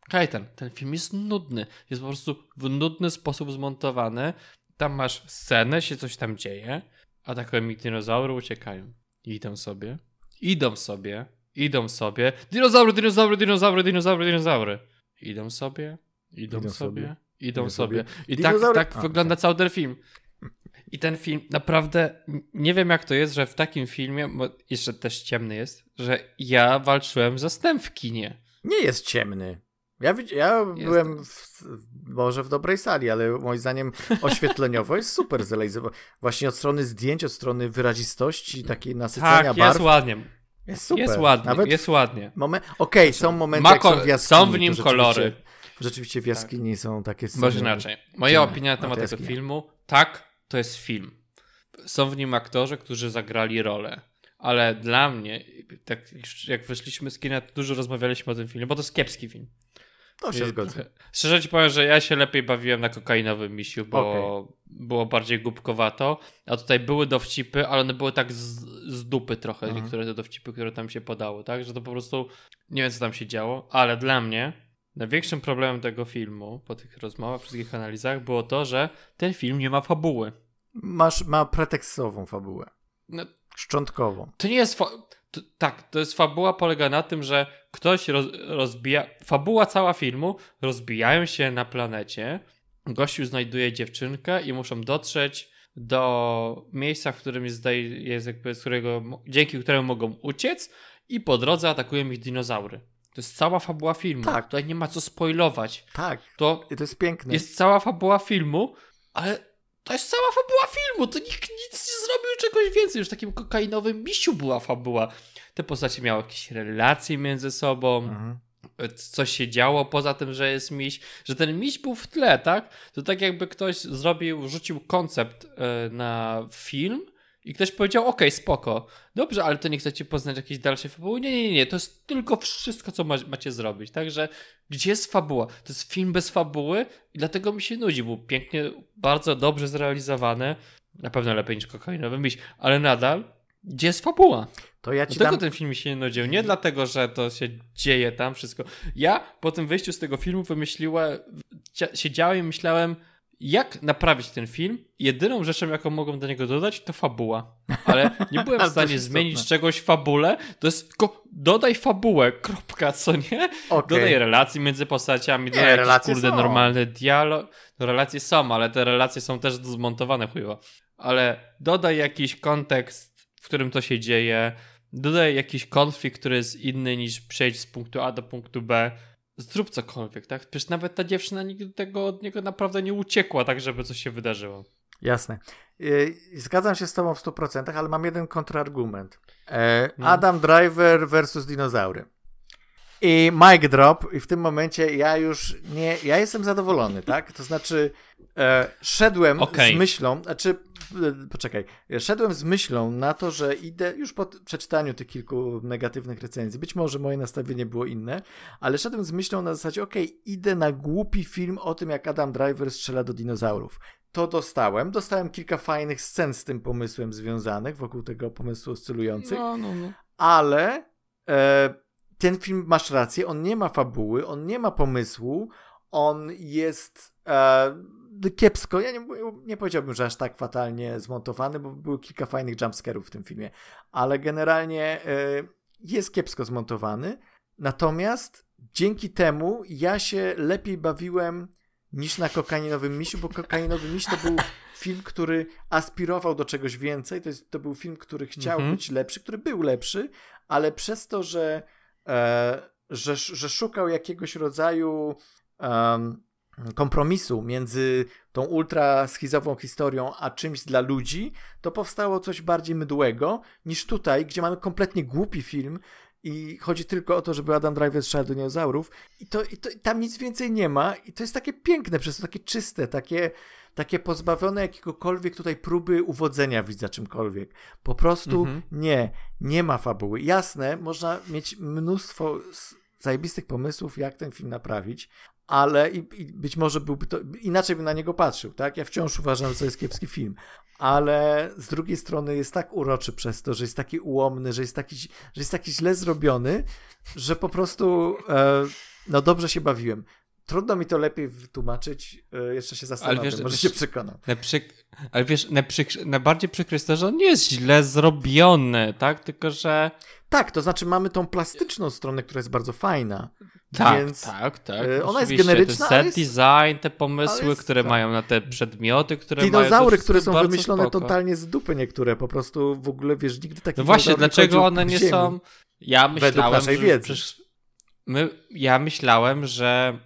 Kajten, ten film jest nudny. Jest po prostu w nudny sposób zmontowany. Tam masz scenę, się coś tam dzieje, atakują mi dinozaury, uciekają. Idą sobie, idą sobie, idą sobie. Dinozaury, dinozaury, dinozaury, dinozaury, dinozaury. Idą sobie, idą, idą sobie, sobie, idą sobie. sobie. I tak, tak A, wygląda tak. cały ten film. I ten film naprawdę nie wiem jak to jest, że w takim filmie, bo jeszcze też ciemny jest, że ja walczyłem ze snem w kinie. Nie jest ciemny. Ja, ja byłem w, może w dobrej sali, ale moim zdaniem oświetleniowo jest super zrealizowany. Właśnie od strony zdjęć, od strony wyrazistości, takiej nasycenia tak, barw. jest ładnie. Jest super. Jest ładnie, Nawet jest ładnie. Okej, okay, są momenty, jak są w jaskini. Są w nim kolory. Rzeczywiście w jaskini tak. są takie sceny. Może inaczej. Moja opinia na temat tego filmu, tak, to jest film. Są w nim aktorzy, którzy zagrali rolę. Ale dla mnie, tak jak wyszliśmy z kina, dużo rozmawialiśmy o tym filmie, bo to jest kiepski film. To się zgodzę. Szczerze ci powiem, że ja się lepiej bawiłem na kokainowym misiu, bo, okay. było bardziej głupkowato, a tutaj były dowcipy, ale one były tak z, z dupy trochę, mhm. niektóre te dowcipy, które tam się podało, tak? Że to po prostu nie wiem, co tam się działo, ale dla mnie największym problemem tego filmu, po tych rozmowach, wszystkich analizach, było to, że ten film nie ma fabuły. Masz, ma pretekstową fabułę. No, Szczątkową. To nie jest. Fa- tak, to jest fabuła polega na tym, że ktoś roz, rozbija. Fabuła cała filmu rozbijają się na planecie. Gościu znajduje dziewczynkę i muszą dotrzeć do miejsca, w którym jest, jest jakby, z którego, dzięki któremu mogą uciec i po drodze atakują ich dinozaury. To jest cała fabuła filmu. Tak. Tutaj nie ma co spoilować. Tak. To, to jest piękne. Jest cała fabuła filmu, ale to jest cała fabuła filmu. To nikt nic nie zrobił czegoś więcej. Już w takim kokainowym misiu była fabuła. Te postacie miały jakieś relacje między sobą. Mhm. Coś się działo poza tym, że jest miś, że ten miś był w tle, tak? To tak jakby ktoś zrobił, rzucił koncept e, na film i ktoś powiedział, ok, spoko, dobrze, ale to nie chcecie poznać jakiejś dalszej fabuły? Nie, nie, nie, to jest tylko wszystko, co macie zrobić. Także gdzie jest fabuła? To jest film bez fabuły i dlatego mi się nudzi. Był pięknie, bardzo dobrze zrealizowany. Na pewno lepiej niż kokainowy miś, ale nadal, gdzie jest fabuła? To ja ci dlatego dam... ten film mi się nie nudził. Nie dlatego, że to się dzieje tam wszystko. Ja po tym wyjściu z tego filmu wymyśliłem, siedziałem i myślałem, jak naprawić ten film. Jedyną rzeczą, jaką mogą do niego dodać, to fabuła. Ale nie byłem w stanie zmienić czegoś fabule. To jest tylko dodaj fabułę, kropka, co nie? Okay. Dodaj relacji między postaciami, dodaj nie, jakiś, kurde, są. normalny dialog. No, relacje są, ale te relacje są też zmontowane chujowo. Ale dodaj jakiś kontekst, w którym to się dzieje. Dodaj jakiś konflikt, który jest inny niż przejść z punktu A do punktu B zrób cokolwiek, tak? Przecież nawet ta dziewczyna nigdy tego od niego naprawdę nie uciekła, tak żeby coś się wydarzyło. Jasne. Y, zgadzam się z tobą w 100%, ale mam jeden kontrargument. E, no. Adam Driver versus dinozaury. I mic drop i w tym momencie ja już nie, ja jestem zadowolony, tak? To znaczy e, szedłem okay. z myślą, znaczy e, poczekaj, szedłem z myślą na to, że idę już po przeczytaniu tych kilku negatywnych recenzji, być może moje nastawienie było inne, ale szedłem z myślą na zasadzie, okej, okay, idę na głupi film o tym, jak Adam Driver strzela do dinozaurów. To dostałem. Dostałem kilka fajnych scen z tym pomysłem związanych, wokół tego pomysłu oscylujących, no, no, no. ale e, ten film, masz rację, on nie ma fabuły, on nie ma pomysłu, on jest e, kiepsko, ja nie, nie powiedziałbym, że aż tak fatalnie zmontowany, bo było kilka fajnych jumpscarów w tym filmie, ale generalnie e, jest kiepsko zmontowany, natomiast dzięki temu ja się lepiej bawiłem niż na Kokainowym Misiu, bo Kokainowy Miś to był film, który aspirował do czegoś więcej, to, jest, to był film, który chciał mhm. być lepszy, który był lepszy, ale przez to, że E, że, że szukał jakiegoś rodzaju um, kompromisu między tą ultra schizową historią a czymś dla ludzi, to powstało coś bardziej mydłego niż tutaj, gdzie mamy kompletnie głupi film i chodzi tylko o to, żeby Adam Driver strzelał do dinozaurów i, to, i to, tam nic więcej nie ma i to jest takie piękne, przez to takie czyste, takie takie pozbawione jakiegokolwiek tutaj próby uwodzenia widza czymkolwiek. Po prostu mhm. nie, nie ma fabuły. Jasne, można mieć mnóstwo zajebistych pomysłów, jak ten film naprawić, ale i, i, być może byłby to, inaczej bym na niego patrzył, tak? Ja wciąż uważam, że to jest kiepski film, ale z drugiej strony jest tak uroczy przez to, że jest taki ułomny, że jest taki, że jest taki źle zrobiony, że po prostu e, no dobrze się bawiłem. Trudno mi to lepiej wytłumaczyć. E, jeszcze się zastanawiam, wiesz, może się przekonam. Ale wiesz, najbardziej przykre jest to, że on nie jest źle zrobiony, tak? Tylko, że... Tak, to znaczy mamy tą plastyczną stronę, która jest bardzo fajna. Tak, więc tak, tak. E, ona jest generyczna, Ten set jest... design, te pomysły, jest, które tak. mają na te przedmioty, które Dinozaury, mają... które są wymyślone spoko. totalnie z dupy niektóre, po prostu w ogóle, wiesz, nigdy takich No właśnie, dlaczego one nie są... Ja myślałem, że... Wiedzy. My... Ja myślałem, że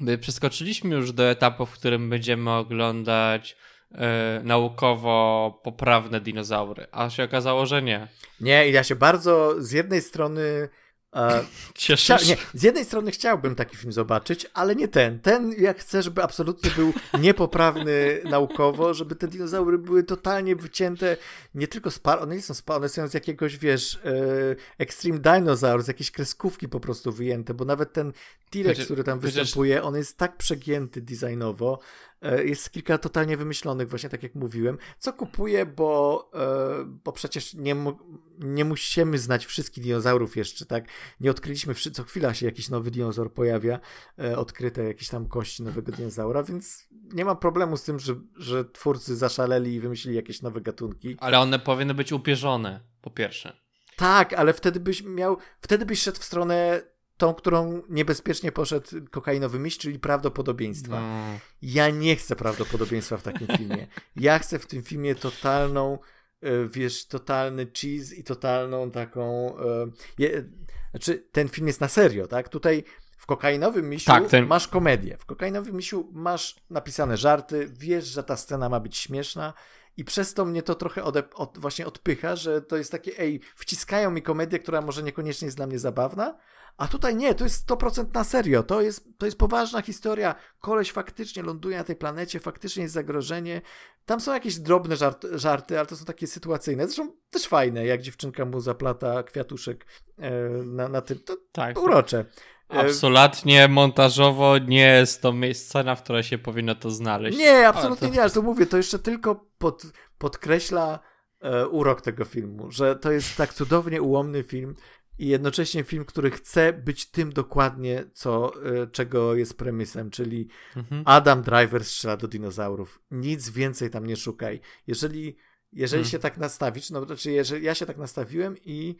My przeskoczyliśmy już do etapu, w którym będziemy oglądać e, naukowo poprawne dinozaury, a się okazało, że nie. Nie, i ja się bardzo z jednej strony E, Chcia, nie, z jednej strony chciałbym taki film zobaczyć, ale nie ten. Ten, jak chcę, żeby absolutnie był niepoprawny naukowo, żeby te dinozaury były totalnie wycięte, nie tylko z par, one nie są z par, one są z jakiegoś, wiesz, e, Extreme Dinosaur, z jakiejś kreskówki po prostu wyjęte, bo nawet ten T-Rex, który tam występuje, on jest tak przegięty designowo. E, jest kilka totalnie wymyślonych, właśnie tak jak mówiłem. Co kupuję, bo, e, bo przecież nie, nie musimy znać wszystkich dinozaurów jeszcze, tak? Nie odkryliśmy, co chwila się jakiś nowy dinozaur pojawia, e, odkryte jakieś tam kości nowego dinozaura, więc nie ma problemu z tym, że, że twórcy zaszaleli i wymyślili jakieś nowe gatunki. Ale one powinny być upierzone, po pierwsze. Tak, ale wtedy byś miał, wtedy byś szedł w stronę tą, którą niebezpiecznie poszedł kokainowy mistrz, czyli prawdopodobieństwa. No. Ja nie chcę prawdopodobieństwa w takim filmie. Ja chcę w tym filmie totalną, e, wiesz, totalny cheese i totalną taką. E, je, znaczy, ten film jest na serio, tak? Tutaj w kokainowym misiu tak, ten... masz komedię. W kokainowym misiu masz napisane żarty, wiesz, że ta scena ma być śmieszna. I przez to mnie to trochę ode, od, właśnie odpycha, że to jest takie, ej, wciskają mi komedię, która może niekoniecznie jest dla mnie zabawna, a tutaj nie, to jest 100% na serio. To jest, to jest poważna historia. Koleś faktycznie ląduje na tej planecie, faktycznie jest zagrożenie. Tam są jakieś drobne żart, żarty, ale to są takie sytuacyjne. Zresztą też fajne, jak dziewczynka mu zaplata kwiatuszek e, na, na tym. To, tak, to urocze. E, absolutnie montażowo nie jest to scena, w której się powinno to znaleźć. Nie, absolutnie to... nie, ale to mówię, to jeszcze tylko pod, podkreśla e, urok tego filmu, że to jest tak cudownie ułomny film, i jednocześnie film, który chce być tym dokładnie, co, e, czego jest premisem, czyli mhm. Adam Driver strzela do dinozaurów. Nic więcej tam nie szukaj. Jeżeli, jeżeli mhm. się tak nastawisz, no znaczy jeżeli ja się tak nastawiłem i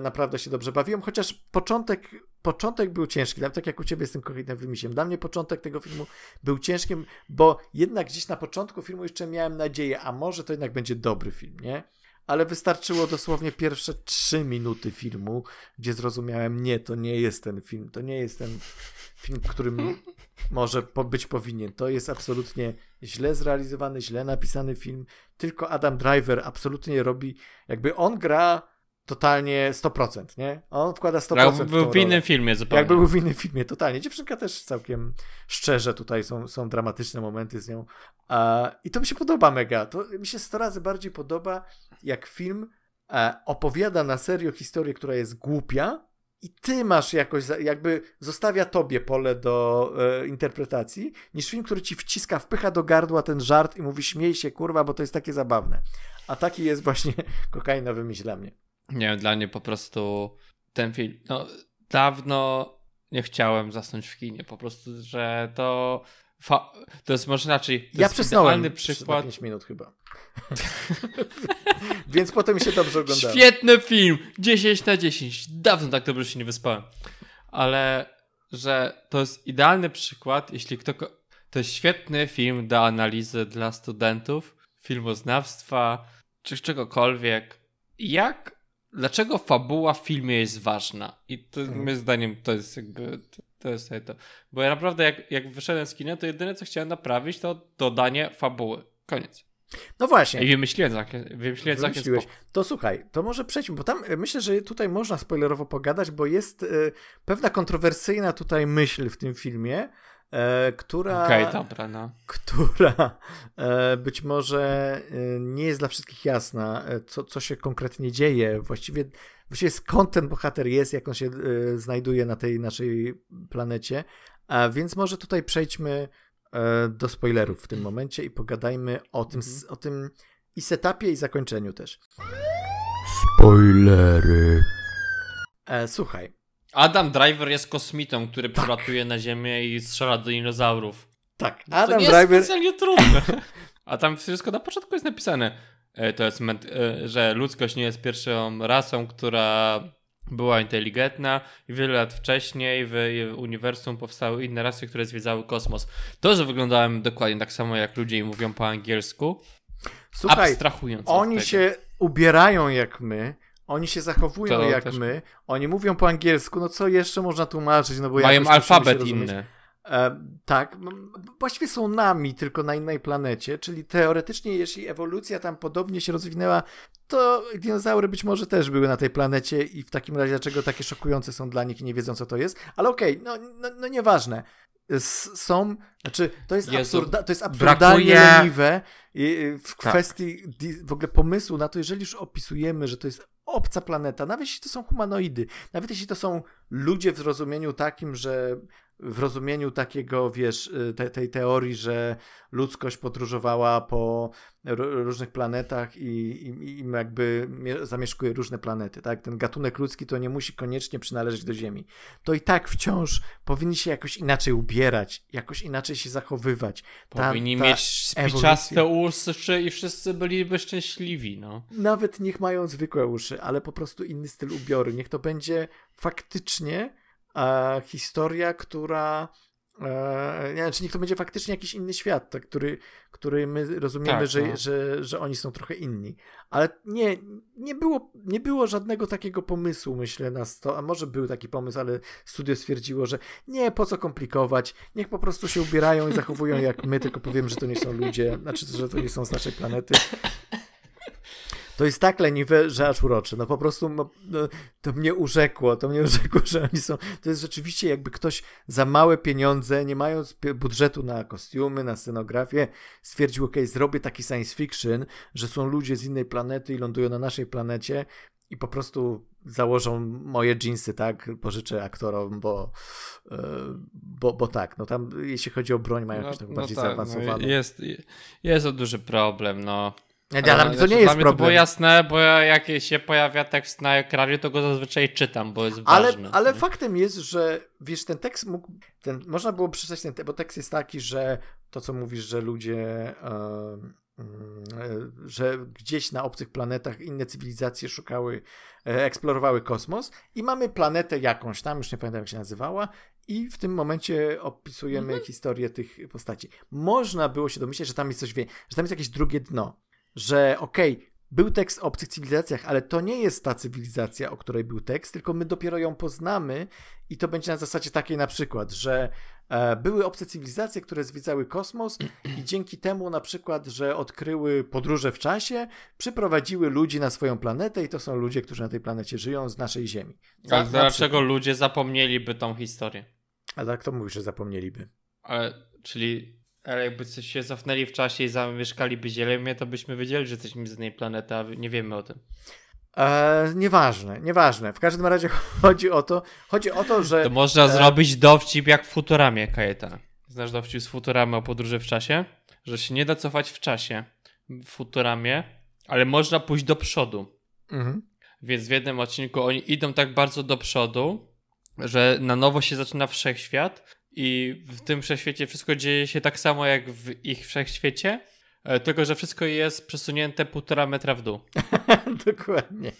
naprawdę się dobrze bawiłem, chociaż początek, początek był ciężki, tak jak u ciebie z tym kochitnym misiem. Dla mnie początek tego filmu był ciężkim, bo jednak gdzieś na początku filmu jeszcze miałem nadzieję, a może to jednak będzie dobry film, nie? ale wystarczyło dosłownie pierwsze trzy minuty filmu, gdzie zrozumiałem, nie, to nie jest ten film, to nie jest ten film, którym może być powinien. To jest absolutnie źle zrealizowany, źle napisany film. Tylko Adam Driver absolutnie robi, jakby on gra totalnie 100%, nie? On wkłada 100%. Jakby był w, innym filmie zupełnie. Jakby był w innym filmie, totalnie. Dziewczynka też całkiem szczerze tutaj są, są dramatyczne momenty z nią. Uh, I to mi się podoba mega. To mi się 100 razy bardziej podoba, jak film uh, opowiada na serio historię, która jest głupia i ty masz jakoś, jakby zostawia tobie pole do e, interpretacji, niż film, który ci wciska, wpycha do gardła ten żart i mówi śmiej się, kurwa, bo to jest takie zabawne. A taki jest właśnie kokainowy myśl dla mnie. Nie wiem, dla mnie po prostu ten film, no dawno nie chciałem zasnąć w kinie, po prostu, że to fa- to jest może inaczej, to ja jest przysnąłem przykład. 5 minut chyba. Więc potem mi się dobrze oglądało. Świetny film, 10 na 10. Dawno tak dobrze się nie wyspałem. Ale, że to jest idealny przykład, jeśli kto... To jest świetny film do analizy dla studentów, filmoznawstwa, czy czegokolwiek. Jak dlaczego fabuła w filmie jest ważna. I to, mhm. moim zdaniem to jest jakby. To jest to. Bo ja naprawdę, jak, jak wyszedłem z kina, to jedyne co chciałem naprawić, to dodanie fabuły. Koniec. No właśnie. I wymyśliłem wymyśliłem Wymyśliłeś. To słuchaj, to może przejdźmy, bo tam e, myślę, że tutaj można spoilerowo pogadać, bo jest y, pewna kontrowersyjna tutaj myśl w tym filmie, która, okay, dobra, no. która e, być może e, nie jest dla wszystkich jasna, e, co, co się konkretnie dzieje, właściwie, właściwie skąd ten bohater jest, jak on się e, znajduje na tej naszej planecie, a więc może tutaj przejdźmy e, do spoilerów w tym momencie i pogadajmy o tym, mhm. o tym i setupie i zakończeniu też. Spoilery. słuchaj, Adam Driver jest kosmitą, który tak. przylatuje na Ziemię i strzela do dinozaurów. Tak, Adam to nie Driver. jest specjalnie trudne. A tam wszystko na początku jest napisane, e, to jest, e, że ludzkość nie jest pierwszą rasą, która była inteligentna i wiele lat wcześniej w uniwersum powstały inne rasy, które zwiedzały kosmos. To, że wyglądałem dokładnie tak samo jak ludzie i mówią po angielsku, Słuchaj, abstrahując oni się ubierają jak my, oni się zachowują to jak też... my, oni mówią po angielsku, no co jeszcze można tłumaczyć? No bo Mają alfabet inny. E, tak, właściwie są nami, tylko na innej planecie, czyli teoretycznie, jeśli ewolucja tam podobnie się rozwinęła, to dinozaury być może też były na tej planecie i w takim razie dlaczego takie szokujące są dla nich i nie wiedzą, co to jest. Ale okej, okay, no, no, no nieważne są, znaczy to jest, absurda, to jest absurdalnie Brakuje... leniwe w tak. kwestii tak. w ogóle pomysłu na to, jeżeli już opisujemy, że to jest obca planeta, nawet jeśli to są humanoidy, nawet jeśli to są ludzie w zrozumieniu takim, że w rozumieniu takiego, wiesz, y, te, tej teorii, że ludzkość podróżowała po różnych planetach i, i, i, jakby zamieszkuje różne planety, tak? Ten gatunek ludzki to nie musi koniecznie przynależeć do Ziemi. To i tak wciąż powinni się jakoś inaczej ubierać, jakoś inaczej się zachowywać. Ta, powinni ta mieć spiczaste uszy i wszyscy byliby szczęśliwi, no. Nawet niech mają zwykłe uszy, ale po prostu inny styl ubioru. Niech to będzie faktycznie e, historia, która e, nie, czy niech to będzie faktycznie jakiś inny świat, tak, który, który my rozumiemy, tak, że, no. że, że oni są trochę inni. Ale nie, nie, było, nie było żadnego takiego pomysłu, myślę, na to, a może był taki pomysł, ale studio stwierdziło, że nie, po co komplikować, niech po prostu się ubierają i zachowują jak my, tylko powiem, że to nie są ludzie, znaczy, że to nie są z naszej planety. To jest tak leniwe, że aż urocze. No po prostu no, no, to mnie urzekło, to mnie urzekło, że oni są. To jest rzeczywiście jakby ktoś za małe pieniądze, nie mając budżetu na kostiumy, na scenografię, stwierdził, ok, zrobię taki science fiction, że są ludzie z innej planety i lądują na naszej planecie i po prostu założą moje jeansy, tak? Pożyczę aktorom, bo, e, bo, bo tak, no tam jeśli chodzi o broń mają no, tak bardziej no tak, zaawansowaną. No jest, jest to duży problem, no. Nie, dla mnie to nie jest problem. To było jasne, bo jak się pojawia tekst na ekranie, to go zazwyczaj czytam, bo jest ale, ważny. Ale faktem jest, że wiesz, ten tekst mógł, ten, można było przeczytać ten, bo tekst jest taki, że to co mówisz, że ludzie e, że gdzieś na obcych planetach inne cywilizacje szukały, e, eksplorowały kosmos i mamy planetę jakąś tam, już nie pamiętam jak się nazywała i w tym momencie opisujemy mhm. historię tych postaci. Można było się domyśleć, że tam jest coś wie, że tam jest jakieś drugie dno że okej, okay, był tekst o obcych cywilizacjach, ale to nie jest ta cywilizacja, o której był tekst, tylko my dopiero ją poznamy i to będzie na zasadzie takiej na przykład, że e, były obce cywilizacje, które zwiedzały kosmos i dzięki temu na przykład, że odkryły podróże w czasie, przyprowadziły ludzi na swoją planetę i to są ludzie, którzy na tej planecie żyją z naszej Ziemi. A dlaczego ludzie zapomnieliby tą historię? A tak to mówisz, że zapomnieliby. Ale, czyli ale jakby coś się cofnęli w czasie i zamieszkaliby Ziemię, to byśmy wiedzieli, że jesteśmy z innej planety, a nie wiemy o tym. Eee, nieważne, nieważne. W każdym razie chodzi o to, chodzi o to, że... To można e... zrobić dowcip jak w Futuramie, Kajetan. Znasz dowcip z Futuramy o podróży w czasie? Że się nie da cofać w czasie w Futuramie, ale można pójść do przodu. Mhm. Więc w jednym odcinku oni idą tak bardzo do przodu, że na nowo się zaczyna wszechświat i w tym wszechświecie wszystko dzieje się tak samo jak w ich wszechświecie, e, tylko że wszystko jest przesunięte półtora metra w dół. Dokładnie.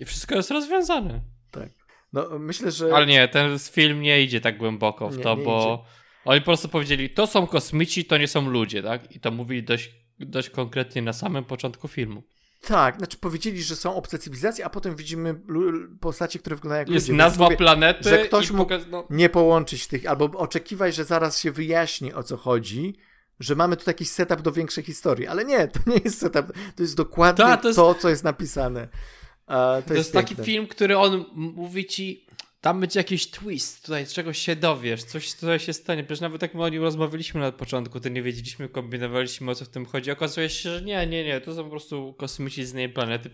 I wszystko jest rozwiązane. Tak. No myślę, że... Ale nie, ten film nie idzie tak głęboko w nie, to, nie bo idzie. oni po prostu powiedzieli, to są kosmici, to nie są ludzie, tak? I to mówili dość, dość konkretnie na samym początku filmu. Tak, znaczy powiedzieli, że są obce cywilizacje, a potem widzimy postacie, które wyglądają jak Jest ludzie. nazwa mówię, planety. Że ktoś mógł no. nie połączyć tych, albo oczekiwać, że zaraz się wyjaśni o co chodzi, że mamy tu jakiś setup do większej historii, ale nie, to nie jest setup, to jest dokładnie Ta, to, jest... to, co jest napisane. to, to, jest, jest taki film, który on mówi ci, tam będzie jakiś twist, tutaj czegoś się dowiesz, coś tutaj się stanie. Przecież nawet jak my o nim rozmawialiśmy na początku, to nie wiedzieliśmy, kombinowaliśmy o co w tym chodzi. Okazuje się, że nie, nie, nie, to są po prostu kosmici z innej planety,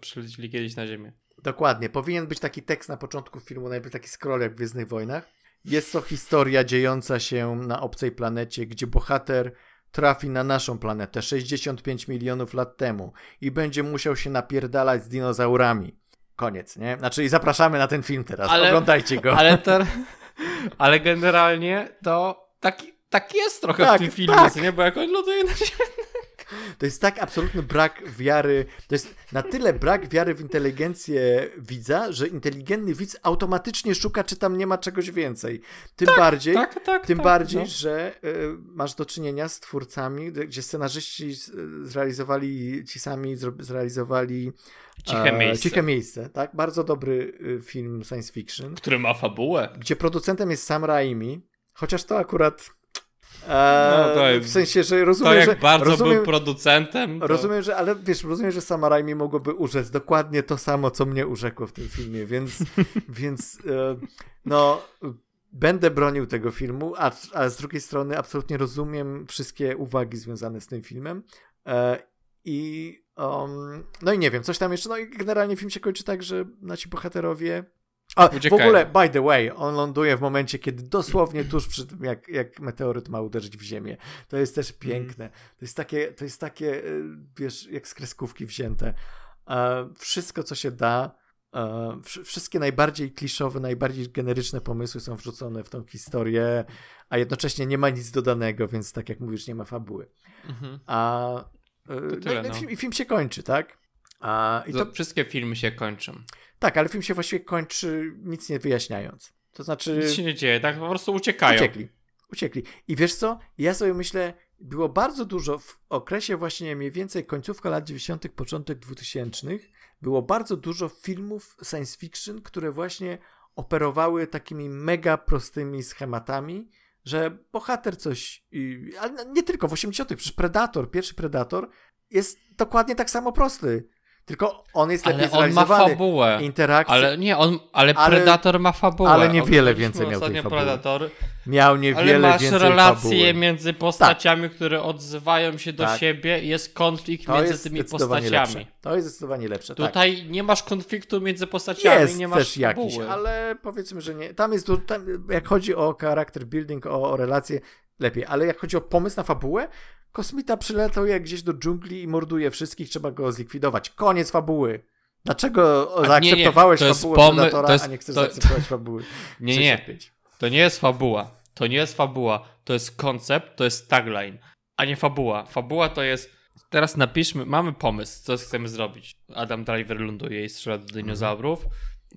przylecili kiedyś na Ziemię. Dokładnie. Powinien być taki tekst na początku filmu, najpierw taki scroll jak w Gwiezdnych Wojnach. Jest to historia dziejąca się na obcej planecie, gdzie bohater trafi na naszą planetę 65 milionów lat temu i będzie musiał się napierdalać z dinozaurami. Koniec, nie? Znaczy i zapraszamy na ten film teraz, ale, oglądajcie go. Ale, ter, ale generalnie to taki, tak jest trochę tak, w tym filmie, tak. nie? Bo jak on loduje na ziemi... To jest tak absolutny brak wiary, to jest na tyle brak wiary w inteligencję widza, że inteligentny widz automatycznie szuka, czy tam nie ma czegoś więcej. Tym tak, bardziej, tak, tak, tym tak, bardziej, no. że y, masz do czynienia z twórcami, gdzie scenarzyści zrealizowali, ci sami zrealizowali Ciche miejsce. Ciche miejsce, tak? Bardzo dobry y, film science fiction. Który ma fabułę. Gdzie producentem jest Sam Raimi, chociaż to akurat no, to w sensie, że rozumiem, to jak że, bardzo rozumiem, był producentem. To... Rozumiem, że, ale wiesz, rozumiem, że sama Raimi mogłoby urzec dokładnie to samo, co mnie urzekło w tym filmie, więc, więc e, no, będę bronił tego filmu, a, a z drugiej strony absolutnie rozumiem wszystkie uwagi związane z tym filmem. E, I um, no i nie wiem, coś tam jeszcze, no i generalnie film się kończy tak, że nasi bohaterowie a, w ogóle, by the way, on ląduje w momencie, kiedy dosłownie tuż przy tym, jak, jak meteoryt ma uderzyć w ziemię. To jest też piękne. To jest takie, to jest takie wiesz, jak z kreskówki wzięte. E, wszystko, co się da, e, wszystkie najbardziej kliszowe, najbardziej generyczne pomysły są wrzucone w tą historię, a jednocześnie nie ma nic dodanego, więc tak jak mówisz, nie ma fabuły. Mhm. A e, tyle, no, no. Film, film się kończy, tak? A, i to... Wszystkie filmy się kończą. Tak, ale film się właściwie kończy nic nie wyjaśniając. To znaczy. Nic się nie dzieje, tak po prostu uciekają. Uciekli. Uciekli. I wiesz co? Ja sobie myślę, było bardzo dużo w okresie właśnie mniej więcej końcówka lat 90., początek 2000 było bardzo dużo filmów science fiction, które właśnie operowały takimi mega prostymi schematami, że bohater coś, ale nie tylko w 80., przecież Predator, pierwszy Predator jest dokładnie tak samo prosty. Tylko on jest lepiej ale on ma fabułę. Interakcja. Ale nie, on, ale, ale Predator ma fabułę. Ale niewiele więcej miał tej fabuły. Predator. Miał niewiele ale masz więcej relacje fabuły. między postaciami, tak. które odzywają się do tak. siebie i jest konflikt to między jest tymi postaciami. Lepsze. To jest zdecydowanie lepsze. Tak. Tutaj tak. nie masz konfliktu między postaciami, jest nie masz też fabuły. jakiś, ale powiedzmy, że nie. Tam jest, tam, jak chodzi o charakter building, o, o relacje, lepiej, ale jak chodzi o pomysł na fabułę, Kosmita przylatuje gdzieś do dżungli i morduje wszystkich, trzeba go zlikwidować. Koniec fabuły. Dlaczego a zaakceptowałeś nie, nie. fabułę pomy... Predatora, jest... a nie chcesz to... zaakceptować fabuły? Nie, nie. To nie jest fabuła. To nie jest fabuła. To jest koncept, to jest tagline, a nie fabuła. Fabuła to jest. Teraz napiszmy, mamy pomysł, co chcemy zrobić. Adam Driver ląduje i strzela do dinozaurów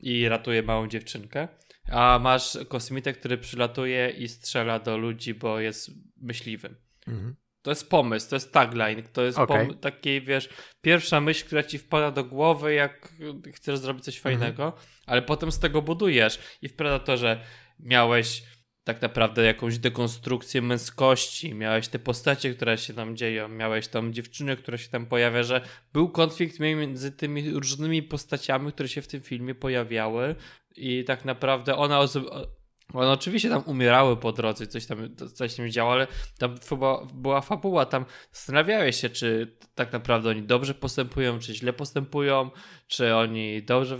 i ratuje małą dziewczynkę. A masz kosmitę, który przylatuje i strzela do ludzi, bo jest myśliwym. Mhm. To jest pomysł, to jest tagline, to jest okay. taki, wiesz, pierwsza myśl, która ci wpada do głowy, jak chcesz zrobić coś mhm. fajnego, mhm. ale potem z tego budujesz. I w Predatorze miałeś tak naprawdę jakąś dekonstrukcję męskości, miałeś te postacie, które się tam dzieją, miałeś tam dziewczynę, która się tam pojawia, że był konflikt między tymi różnymi postaciami, które się w tym filmie pojawiały i tak naprawdę ona one oczywiście tam umierały po drodze, coś tam, coś tam działo, ale tam była, fabuła, tam zastanawiałeś się, czy tak naprawdę oni dobrze postępują, czy źle postępują, czy oni dobrze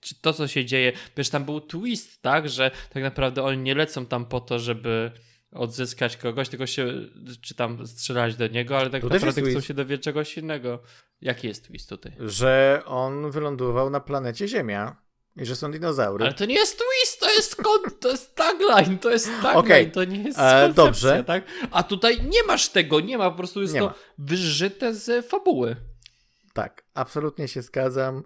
czy to, co się dzieje, wiesz, tam był twist, tak, że tak naprawdę oni nie lecą tam po to, żeby odzyskać kogoś, tylko się, czy tam strzelać do niego, ale tak naprawdę chcą się dowiedzieć czegoś innego. Jaki jest twist tutaj? Że on wylądował na planecie Ziemia i że są dinozaury. Ale to nie jest twist, to jest, to jest tagline, to jest tagline, okay. to nie jest e, dobrze. tak? A tutaj nie masz tego, nie ma, po prostu jest nie to ma. wyżyte z fabuły. Tak, absolutnie się zgadzam.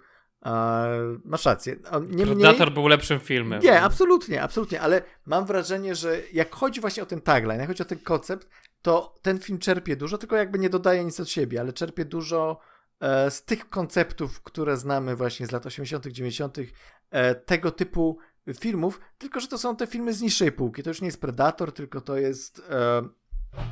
Masz rację. Predator był lepszym filmem. Nie, absolutnie, absolutnie, ale mam wrażenie, że jak chodzi właśnie o ten tagline, jak chodzi o ten koncept, to ten film czerpie dużo, tylko jakby nie dodaje nic od siebie, ale czerpie dużo e, z tych konceptów, które znamy właśnie z lat 80., 90., E, tego typu filmów, tylko że to są te filmy z niższej półki. To już nie jest Predator, tylko to jest, e,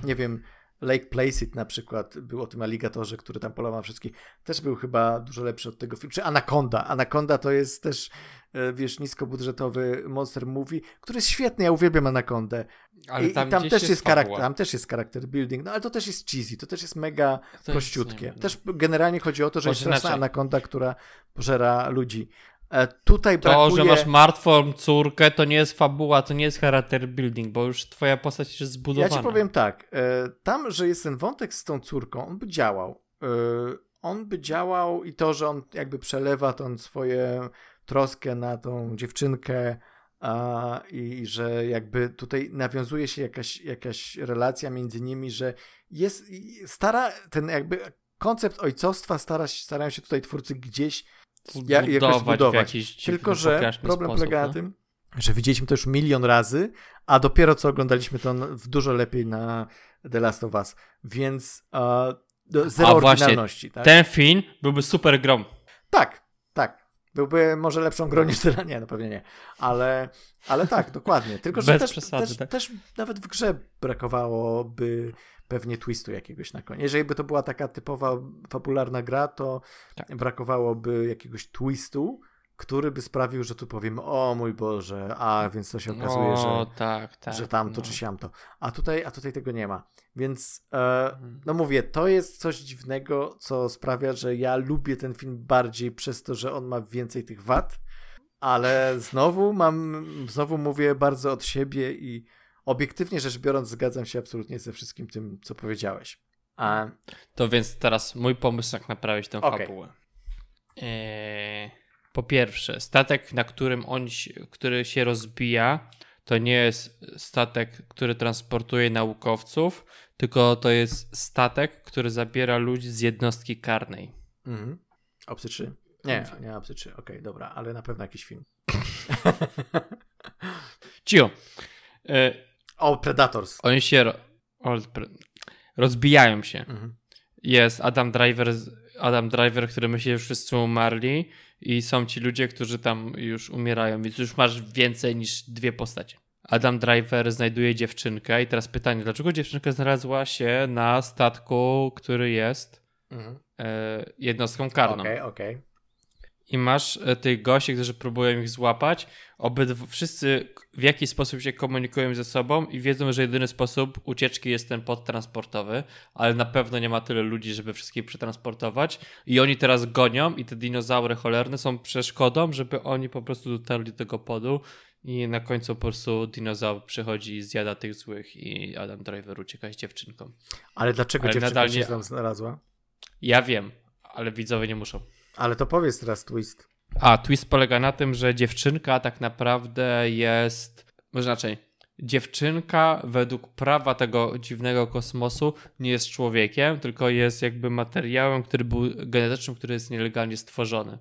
nie wiem, Lake Placid na przykład, był o tym aligatorze, który tam polował wszystkich, też był chyba dużo lepszy od tego filmu. Czy Anaconda. Anaconda to jest też, e, wiesz, niskobudżetowy monster movie, który jest świetny, ja uwielbiam Anacondę. Ale tam, I, tam też jest, charakter, tam też jest charakter building, no ale to też jest cheesy, to też jest mega to prościutkie. Jest, też generalnie chodzi o to, że Może jest straszna Anaconda, która pożera ludzi. E, tutaj brakuje... To, że masz martwą córkę, to nie jest fabuła, to nie jest charakter building, bo już twoja postać jest zbudowana. Ja ci powiem tak, e, tam, że jest ten wątek z tą córką, on by działał. E, on by działał i to, że on jakby przelewa tą swoją troskę na tą dziewczynkę i że jakby tutaj nawiązuje się jakaś, jakaś relacja między nimi, że jest stara, ten jakby koncept ojcostwa stara, starają się tutaj twórcy gdzieś zbudować, jakoś zbudować. Tylko, że problem sposób, polega no? na tym, że widzieliśmy to już milion razy, a dopiero co oglądaliśmy to w dużo lepiej na The Last of Us, więc uh, zero a oryginalności. Tak? Ten film byłby super grom. Tak, tak. Byłby może lepszą grą niż tyle, nie, no pewnie nie. Ale, ale tak, dokładnie. Tylko, że też, przesady, też, tak? też nawet w grze brakowałoby pewnie twistu jakiegoś na koniec. Jeżeli by to była taka typowa fabularna gra, to tak. brakowałoby jakiegoś twistu, który by sprawił, że tu powiemy, o mój Boże, a więc to się okazuje, o, że, tak, tak, że tamto no. czy siamto. A tutaj, a tutaj tego nie ma. Więc e, Mhm. no mówię, to jest coś dziwnego, co sprawia, że ja lubię ten film bardziej przez to, że on ma więcej tych wad, ale znowu mam, znowu mówię bardzo od siebie i obiektywnie rzecz biorąc zgadzam się absolutnie ze wszystkim tym, co powiedziałeś. A, To więc teraz mój pomysł, jak naprawić tę Okej. fabułę. Eee, po pierwsze, statek, na którym on, się- który się rozbija, to nie jest statek, który transportuje naukowców, tylko to jest statek, który zabiera ludzi z jednostki karnej. mhm. 3? Nie, nie Obcy 3, okej, dobra, ale na pewno jakiś film. Cio. O, Predators. oni się ro, o, pr- rozbijają się. Mhm. jest Adam Driver, Adam Driver, który myśli, że wszyscy umarli i są ci ludzie, którzy tam już umierają, więc już masz więcej niż dwie postacie. Adam Driver znajduje dziewczynkę i teraz pytanie, dlaczego dziewczynka znalazła się na statku, który jest Mhm. e, jednostką karną? Okej, okej. I masz e, tych gości, którzy próbują ich złapać. Obydw wszyscy w jakiś sposób się komunikują ze sobą i wiedzą, że jedyny sposób ucieczki jest ten podtransportowy, ale na pewno nie ma tyle ludzi, żeby wszystkich przetransportować. I oni teraz gonią i te dinozaury cholerne są przeszkodą, żeby oni po prostu dotarli do tego podu i na końcu po prostu dinozaur przychodzi i zjada tych złych i Adam Driver ucieka z dziewczynką. Ale dlaczego Ale dziewczynka nadal się nie- tam znalazła? Ja wiem, ale widzowie nie muszą. Ale to powiedz teraz twist. A, twist polega na tym, że dziewczynka tak naprawdę jest. Może inaczej. Dziewczynka według prawa tego dziwnego kosmosu nie jest człowiekiem, tylko jest jakby materiałem, który był genetycznym, który jest nielegalnie stworzony.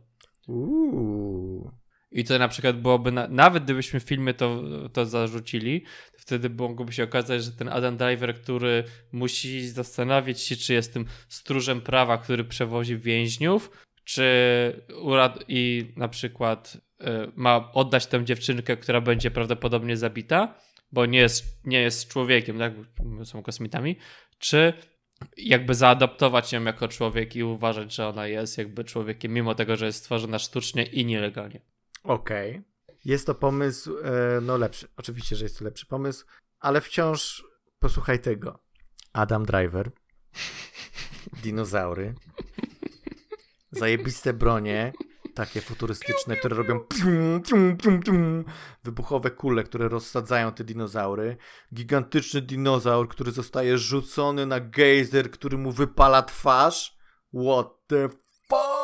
Uuu. I to na przykład byłoby, na, nawet gdybyśmy w filmie to, to zarzucili, to wtedy mogłoby się okazać, że ten Adam Driver, który musi zastanawiać się, czy jest tym stróżem prawa, który przewozi więźniów, czy urad i na przykład y, ma oddać tę dziewczynkę, która będzie prawdopodobnie zabita, bo nie jest, nie jest człowiekiem, tak? Są kosmitami, czy jakby zaadoptować ją jako człowiek i uważać, że ona jest jakby człowiekiem, mimo tego, że jest stworzona sztucznie i nielegalnie. Okej. Jest to pomysł, e, no lepszy. Oczywiście, że jest to lepszy pomysł, ale wciąż posłuchaj tego. Adam Driver, dinozaury, zajebiste bronie, takie futurystyczne, które robią pium, pium, pium, pium, wybuchowe kule, które rozsadzają te dinozaury, gigantyczny dinozaur, który zostaje rzucony na gejzer, który mu wypala twarz. What the fuck?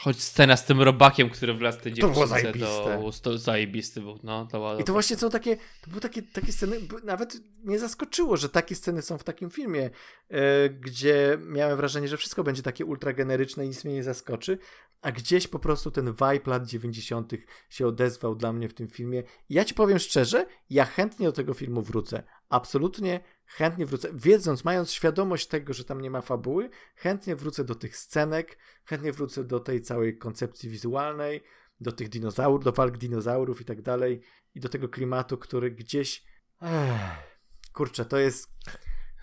Choć scena z tym robakiem, który wlazł tej To było dziewczynce zajebiste. ust, to zajebisty był, no. To była I to właśnie są takie, to były takie, takie sceny, nawet mnie zaskoczyło, że takie sceny są w takim filmie, e, gdzie miałem wrażenie, że wszystko będzie takie ultra generyczne i nic mnie nie zaskoczy, a gdzieś po prostu ten vibe lat 90. się odezwał dla mnie w tym filmie. I ja ci powiem szczerze, ja chętnie do tego filmu wrócę. Absolutnie chętnie wrócę. Wiedząc, mając świadomość tego, że tam nie ma fabuły, chętnie wrócę do tych scenek, chętnie wrócę do tej całej koncepcji wizualnej, do tych dinozaurów, do walk dinozaurów i tak dalej i do tego klimatu, który gdzieś. Ech, kurczę, to jest.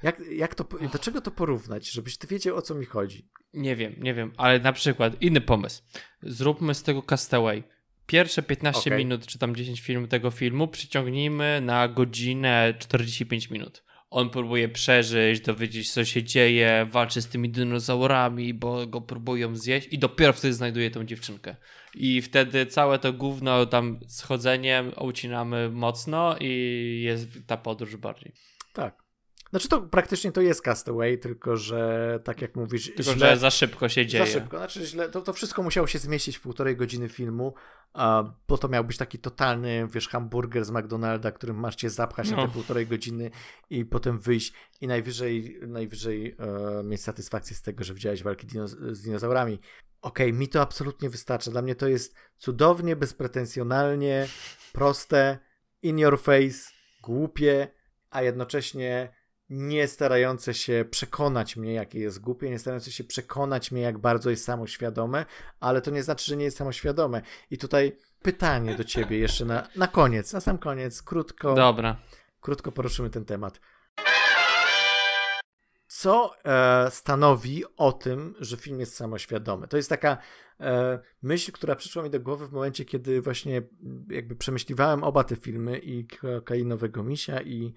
Jak, jak to, do czego to porównać, żebyś ty wiedział o co mi chodzi? Nie wiem, nie wiem, ale na przykład inny pomysł. Zróbmy z tego Castaway. Pierwsze 15 Okej. minut, czy tam 10 film tego filmu przyciągnijmy na godzinę 45 minut. On próbuje przeżyć, dowiedzieć co się dzieje, walczy z tymi dinozaurami, bo go próbują zjeść i dopiero wtedy znajduje tą dziewczynkę. I wtedy całe to gówno tam schodzeniem ucinamy mocno i jest ta podróż bardziej. Tak. Znaczy to praktycznie to jest Castaway, tylko że tak jak mówisz, Tylko, źle, że za szybko się dzieje. Za szybko. Znaczy źle, to, to wszystko musiało się zmieścić w półtorej godziny filmu, bo to miał być taki totalny, wiesz, hamburger z McDonalda, którym masz cię zapchać na No. te półtorej godziny i potem wyjść i najwyżej, najwyżej e, mieć satysfakcję z tego, że widziałeś walki dino, z dinozaurami. Okej, mi to absolutnie wystarcza. Dla mnie to jest cudownie, bezpretensjonalnie, proste, in your face, głupie, a jednocześnie nie starające się przekonać mnie, jakie jest głupie, nie starające się przekonać mnie, jak bardzo jest samoświadome, ale to nie znaczy, że nie jest samoświadome. I tutaj pytanie do ciebie jeszcze na, na koniec, na sam koniec, krótko, Dobra. krótko poruszymy ten temat. co e, stanowi o tym, że film jest samoświadomy. To jest taka e, myśl, która przyszła mi do głowy w momencie, kiedy właśnie jakby przemyśliwałem oba te filmy i Kokainowego Misia i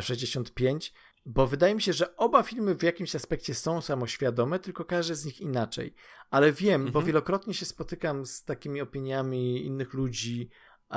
65, bo wydaje mi się, że oba filmy w jakimś aspekcie są samoświadome, tylko każdy z nich inaczej. Ale wiem, mhm. bo wielokrotnie się spotykam z takimi opiniami innych ludzi e,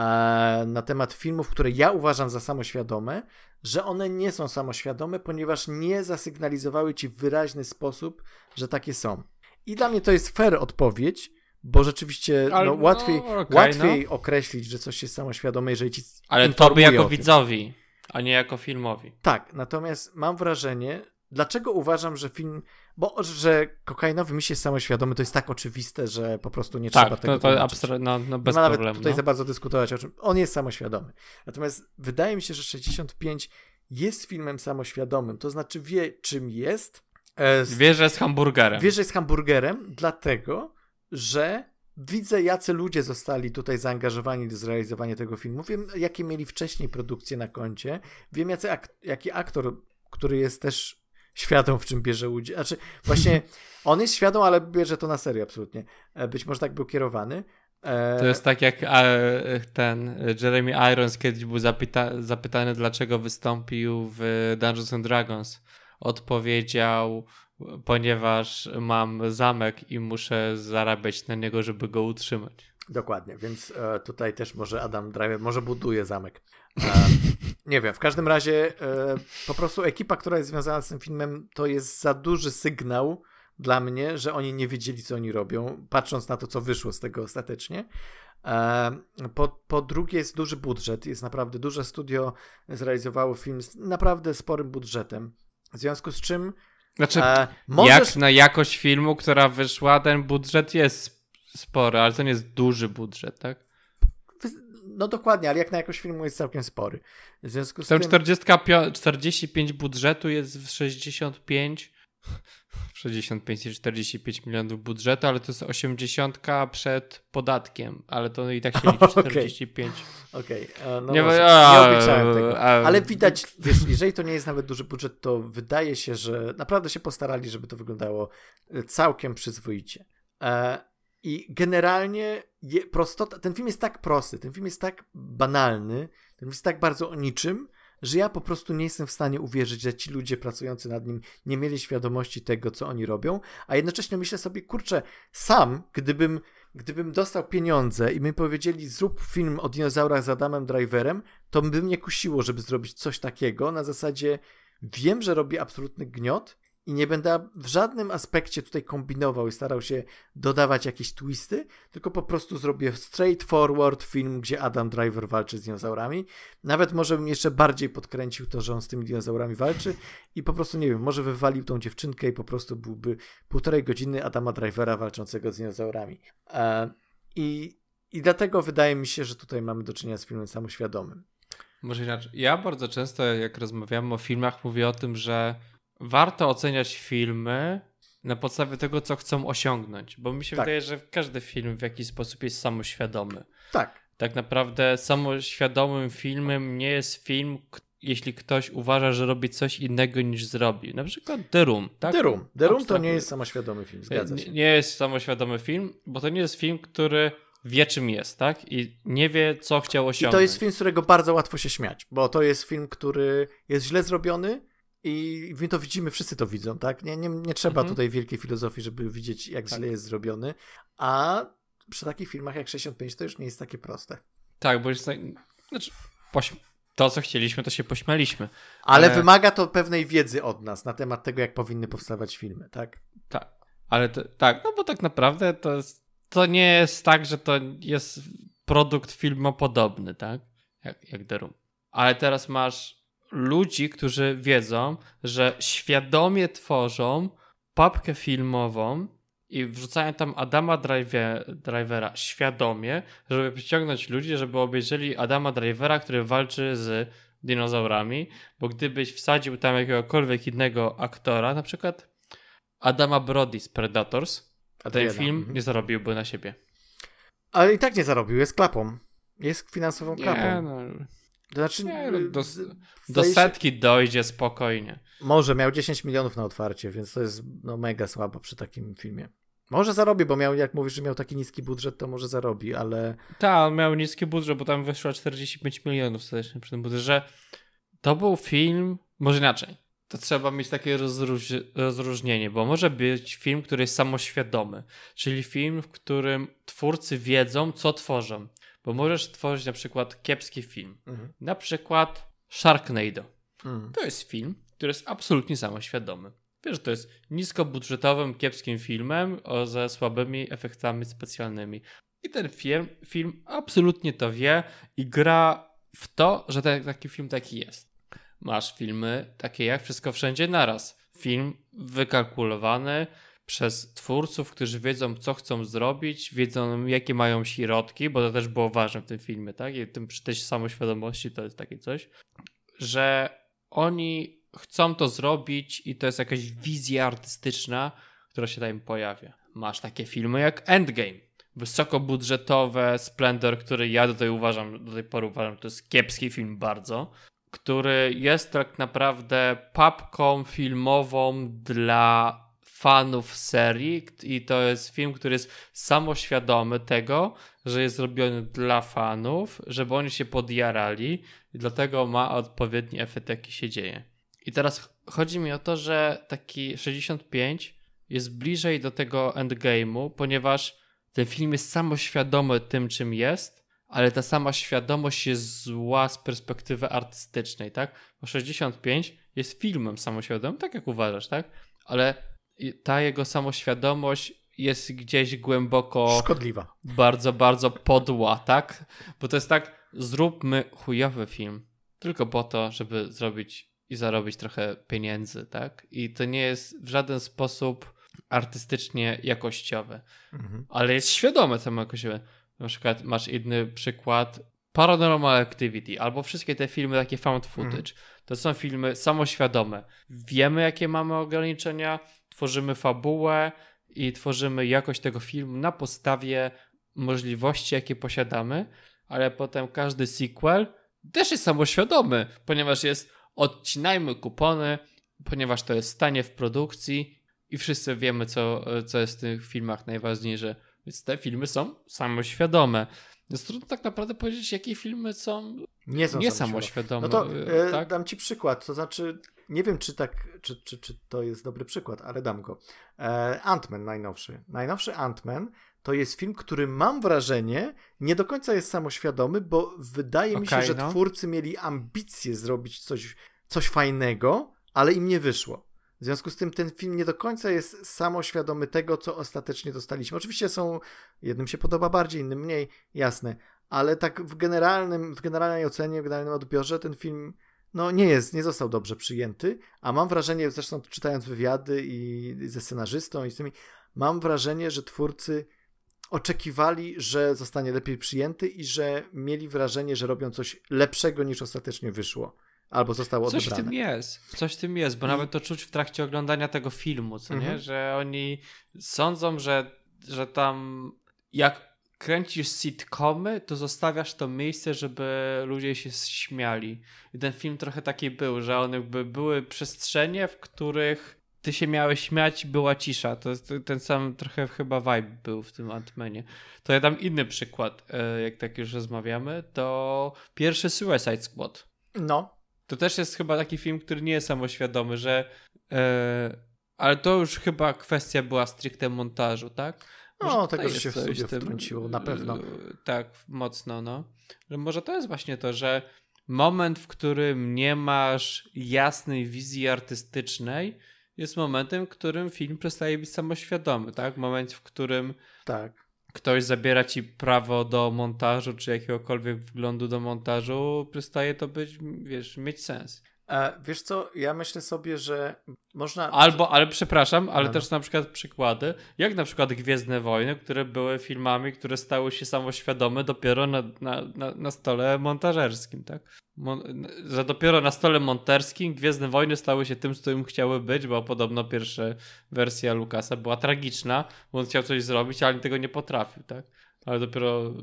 na temat filmów, które ja uważam za samoświadome, że one nie są samoświadome, ponieważ nie zasygnalizowały ci w wyraźny sposób, że takie są. I dla mnie to jest fair odpowiedź, bo rzeczywiście Ale, no, łatwiej, no, okay, łatwiej no. określić, że coś jest samoświadome, jeżeli ci. Ale tobie jako widzowi, a nie jako filmowi. Tak, natomiast mam wrażenie, dlaczego uważam, że film. Bo że kokainowy miś jest samoświadomy, to jest tak oczywiste, że po prostu nie tak, trzeba tego. Tak, to, to no, no bez nie ma problemu. tutaj no. za bardzo dyskutować o czym. On jest samoświadomy. Natomiast wydaje mi się, że 65 jest filmem samoświadomym, to znaczy wie, czym jest. E, wie, że jest hamburgerem. Wie, że jest hamburgerem, dlatego, że widzę, jacy ludzie zostali tutaj zaangażowani do zrealizowania tego filmu. Wiem, jakie mieli wcześniej produkcje na koncie. Wiem, jacy ak jaki aktor, który jest też świadom, w czym bierze udział. Znaczy, właśnie on jest świadom, ale bierze to na serio absolutnie. E, być może tak był kierowany. E, to jest tak jak ten Jeremy Irons kiedyś był zapyta zapytany, dlaczego wystąpił w Dungeons and Dragons. Odpowiedział, ponieważ mam zamek i muszę zarabiać na niego, żeby go utrzymać. Dokładnie, więc e, tutaj też może Adam Driver, może buduje zamek. E, nie wiem, w każdym razie e, po prostu ekipa, która jest związana z tym filmem, to jest za duży sygnał dla mnie, że oni nie wiedzieli, co oni robią, patrząc na to, co wyszło z tego ostatecznie. E, po, po drugie, jest duży budżet, jest naprawdę duże studio, zrealizowało film z naprawdę sporym budżetem. W związku z czym. Znaczy, e, możesz... jak na jakość filmu, która wyszła, ten budżet jest spory, ale to nie jest duży budżet, tak? No dokładnie, ale jak na jakość filmu jest całkiem spory. W związku z Tam tym... 45, 45 budżetu jest w 65. 65 i 45 milionów budżetu, ale to jest 80 przed podatkiem, ale to i tak się liczy 45. Okej, okay. no nie, może, nie obliczałem tego. Ale widać, wiesz, jeżeli to nie jest nawet duży budżet, to wydaje się, że naprawdę się postarali, żeby to wyglądało e, całkiem przyzwoicie. E, I generalnie prostota, ten film jest tak prosty, ten film jest tak banalny, ten film jest tak bardzo o niczym, że ja po prostu nie jestem w stanie uwierzyć, że ci ludzie pracujący nad nim nie mieli świadomości tego, co oni robią, a jednocześnie myślę sobie, kurczę, sam, gdybym, gdybym dostał pieniądze i my powiedzieli, zrób film o dinozaurach z Adamem Driverem, to by mnie kusiło, żeby zrobić coś takiego. Na zasadzie, wiem, że robię absolutny gniot, i nie będę w żadnym aspekcie tutaj kombinował i starał się dodawać jakieś twisty, tylko po prostu zrobię straightforward film, gdzie Adam Driver walczy z dinozaurami. Nawet może bym jeszcze bardziej podkręcił to, że on z tymi dinozaurami walczy i po prostu, nie wiem, może wywalił tą dziewczynkę i po prostu byłby półtorej godziny Adama Drivera walczącego z dinozaurami. E, I, I dlatego wydaje mi się, że tutaj mamy do czynienia z filmem samoświadomym. Może inaczej. Ja bardzo często, jak rozmawiamy o filmach, mówię o tym, że warto oceniać filmy na podstawie tego, co chcą osiągnąć, bo mi się tak. wydaje, że każdy film w jakiś sposób jest samoświadomy. Tak. Tak naprawdę samoświadomym filmem nie jest film, jeśli ktoś uważa, że robi coś innego niż zrobi. Na przykład The Room. Tak? The Room. The Room to nie jest samoświadomy film, zgadza się. Nie, nie jest samoświadomy film, bo to nie jest film, który wie czym jest, tak? I nie wie, co chciał osiągnąć. I to jest film, z którego bardzo łatwo się śmiać, bo to jest film, który jest źle zrobiony, i my to widzimy, wszyscy to widzą, tak? Nie, nie, nie trzeba mhm. tutaj wielkiej filozofii, żeby widzieć, jak tak. źle jest zrobiony. A przy takich filmach jak 65 to już nie jest takie proste. Tak, bo jest. Znaczy, to, co chcieliśmy, to się pośmialiśmy. Ale, ale, wymaga to pewnej wiedzy od nas na temat tego, jak powinny powstawać filmy, tak? Tak. Ale to, tak, no bo tak naprawdę to, jest, to nie jest tak, że to jest produkt filmopodobny, tak? Jak, jak The Room. Ale teraz masz ludzi, którzy wiedzą, że świadomie tworzą papkę filmową i wrzucają tam Adama Driver, Drivera świadomie, żeby przyciągnąć ludzi, żeby obejrzeli Adama Drivera, który walczy z dinozaurami, bo gdybyś wsadził tam jakiegokolwiek innego aktora, na przykład Adama Brody z Predators, a ten film mhm. nie zarobiłby na siebie. Ale i tak nie zarobił, jest klapą. Jest finansową klapą. Nie, no. To znaczy, Nie, no, do, z- do zdaje się- setki dojdzie spokojnie. Może miał 10 milionów na otwarcie, więc to jest no, mega słabo przy takim filmie. Może zarobi, bo miał, jak mówisz, że miał taki niski budżet, to może zarobi, ale Tak, on miał niski budżet, bo tam wyszło 45 milionów serdecznie przy tym budżecie, że to był film, może inaczej. To trzeba mieć takie rozróż, rozróżnienie, bo może być film, który jest samoświadomy, czyli film, w którym twórcy wiedzą, co tworzą. Bo możesz tworzyć na przykład kiepski film. Na przykład Sharknado. mm. To jest film, który jest absolutnie samoświadomy. Wiesz, że to jest niskobudżetowym, kiepskim filmem o, ze słabymi efektami specjalnymi. I ten film, film absolutnie to wie i gra w to, że ten, taki film taki jest. Masz filmy takie jak Wszystko Wszędzie Naraz. Film wykalkulowany przez twórców, którzy wiedzą, co chcą zrobić, wiedzą, jakie mają środki, bo to też było ważne w tym filmie, tak? I tym, przy tej samoświadomości to jest takie coś, że oni chcą to zrobić i to jest jakaś wizja artystyczna, która się tam pojawia. Masz takie filmy jak Endgame. Wysokobudżetowe, Splendor, który ja tej uważam, do tej pory uważam, to jest kiepski film bardzo, który jest tak naprawdę papką filmową dla fanów serii i to jest film, który jest samoświadomy tego, że jest zrobiony dla fanów, żeby oni się podjarali i dlatego ma odpowiedni efekt, jaki się dzieje. I teraz chodzi mi o to, że taki 65 jest bliżej do tego endgame'u, ponieważ ten film jest samoświadomy tym, czym jest, ale ta sama świadomość jest zła z perspektywy artystycznej, tak? Bo 65 jest filmem samoświadomym, tak jak uważasz, tak? Ale ta jego samoświadomość jest gdzieś głęboko szkodliwa. bardzo, bardzo podła, tak? Bo to jest tak, zróbmy chujowy film tylko po to, żeby zrobić i zarobić trochę pieniędzy, tak? I to nie jest w żaden sposób artystycznie jakościowe, Mhm. ale jest świadome temu jakościowe. Na przykład masz inny przykład Paranormal Activity albo wszystkie te filmy takie found footage. To są filmy samoświadome. Wiemy jakie mamy ograniczenia, tworzymy fabułę i tworzymy jakość tego filmu na podstawie możliwości, jakie posiadamy, ale potem każdy sequel też jest samoświadomy, ponieważ jest odcinajmy kupony, ponieważ to jest stanie w produkcji i wszyscy wiemy, co, co jest w tych filmach najważniejsze. Więc te filmy są samoświadome. Jest trudno tak naprawdę powiedzieć, jakie filmy są Nie są nie samoświadome. No to e, e, tak? dam ci przykład, to znaczy, nie wiem czy tak, czy, czy, czy to jest dobry przykład, ale dam go. E, Ant-Man najnowszy. Najnowszy Ant-Man to jest film, który mam wrażenie nie do końca jest samoświadomy, bo wydaje mi się, że no. twórcy mieli ambicje zrobić coś, coś fajnego, ale im nie wyszło. W związku z tym ten film nie do końca jest samoświadomy tego, co ostatecznie dostaliśmy. Oczywiście są, jednym się podoba bardziej, innym mniej, jasne, ale tak w generalnym, w generalnej ocenie, w generalnym odbiorze ten film no nie jest, nie został dobrze przyjęty, a mam wrażenie, zresztą czytając wywiady i ze scenarzystą i z tymi, mam wrażenie, że twórcy oczekiwali, że zostanie lepiej przyjęty i że mieli wrażenie, że robią coś lepszego niż ostatecznie wyszło. Albo zostało Coś w odebrane. tym jest. Coś w tym jest, bo I- nawet to czuć w trakcie oglądania tego filmu, co Mhm. nie? Że oni sądzą, że, że tam jak kręcisz sitcomy, to zostawiasz to miejsce, żeby ludzie się śmiali. I ten film trochę taki był, że one jakby były przestrzenie, w których ty się miałeś śmiać, była cisza. To jest ten sam trochę chyba vibe był w tym Ant-Manie. To ja dam inny przykład, e, jak tak już rozmawiamy, to pierwszy Suicide Squad. No, To też jest chyba taki film, który nie jest samoświadomy, że. e, ale to już chyba kwestia była stricte montażu, tak? No, tego, się w w tym, wtrąciło, na pewno. e, Tak, mocno, no. Że może to jest właśnie to, że moment, w którym nie masz jasnej wizji artystycznej, jest momentem, w którym film przestaje być samoświadomy, tak? Moment, w którym tak. ktoś zabiera ci prawo do montażu, czy jakiegokolwiek wglądu do montażu, przestaje to być, wiesz, mieć sens. E, wiesz co, ja myślę sobie, że można... Albo, ale przepraszam, ale No. też na przykład przykłady, jak na przykład Gwiezdne Wojny, które były filmami, które stały się samoświadome dopiero na, na, na, na stole montażerskim, tak? Mon, że dopiero na stole monterskim Gwiezdne Wojny stały się tym, z którym chciały być, bo podobno pierwsza wersja Lucasa była tragiczna, bo on chciał coś zrobić, ale tego nie potrafił, tak? Ale dopiero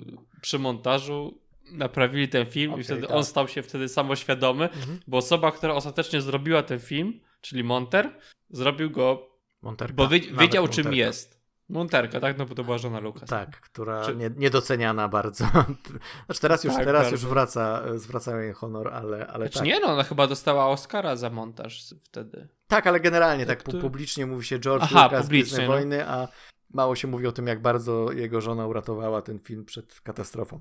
przy montażu naprawili ten film Okay, i wtedy tak. on stał się wtedy samoświadomy, Mhm. bo osoba, która ostatecznie zrobiła ten film, czyli Monter, zrobił go, Monterka. bo wy, wiedział czym Monterka. jest. Monterka, tak? No bo to była żona Lucas. Tak, która Czy- nie, niedoceniana bardzo. Znaczy teraz już, Tak, teraz bardzo. już wraca, zwracają jej honor, ale, ale Znaczy tak. nie no, ona chyba dostała Oscara za montaż wtedy. Tak, ale generalnie tak Który- publicznie mówi się George Aha, Lucas, publicznie, no. Wojny, a mało się mówi o tym, jak bardzo jego żona uratowała ten film przed katastrofą.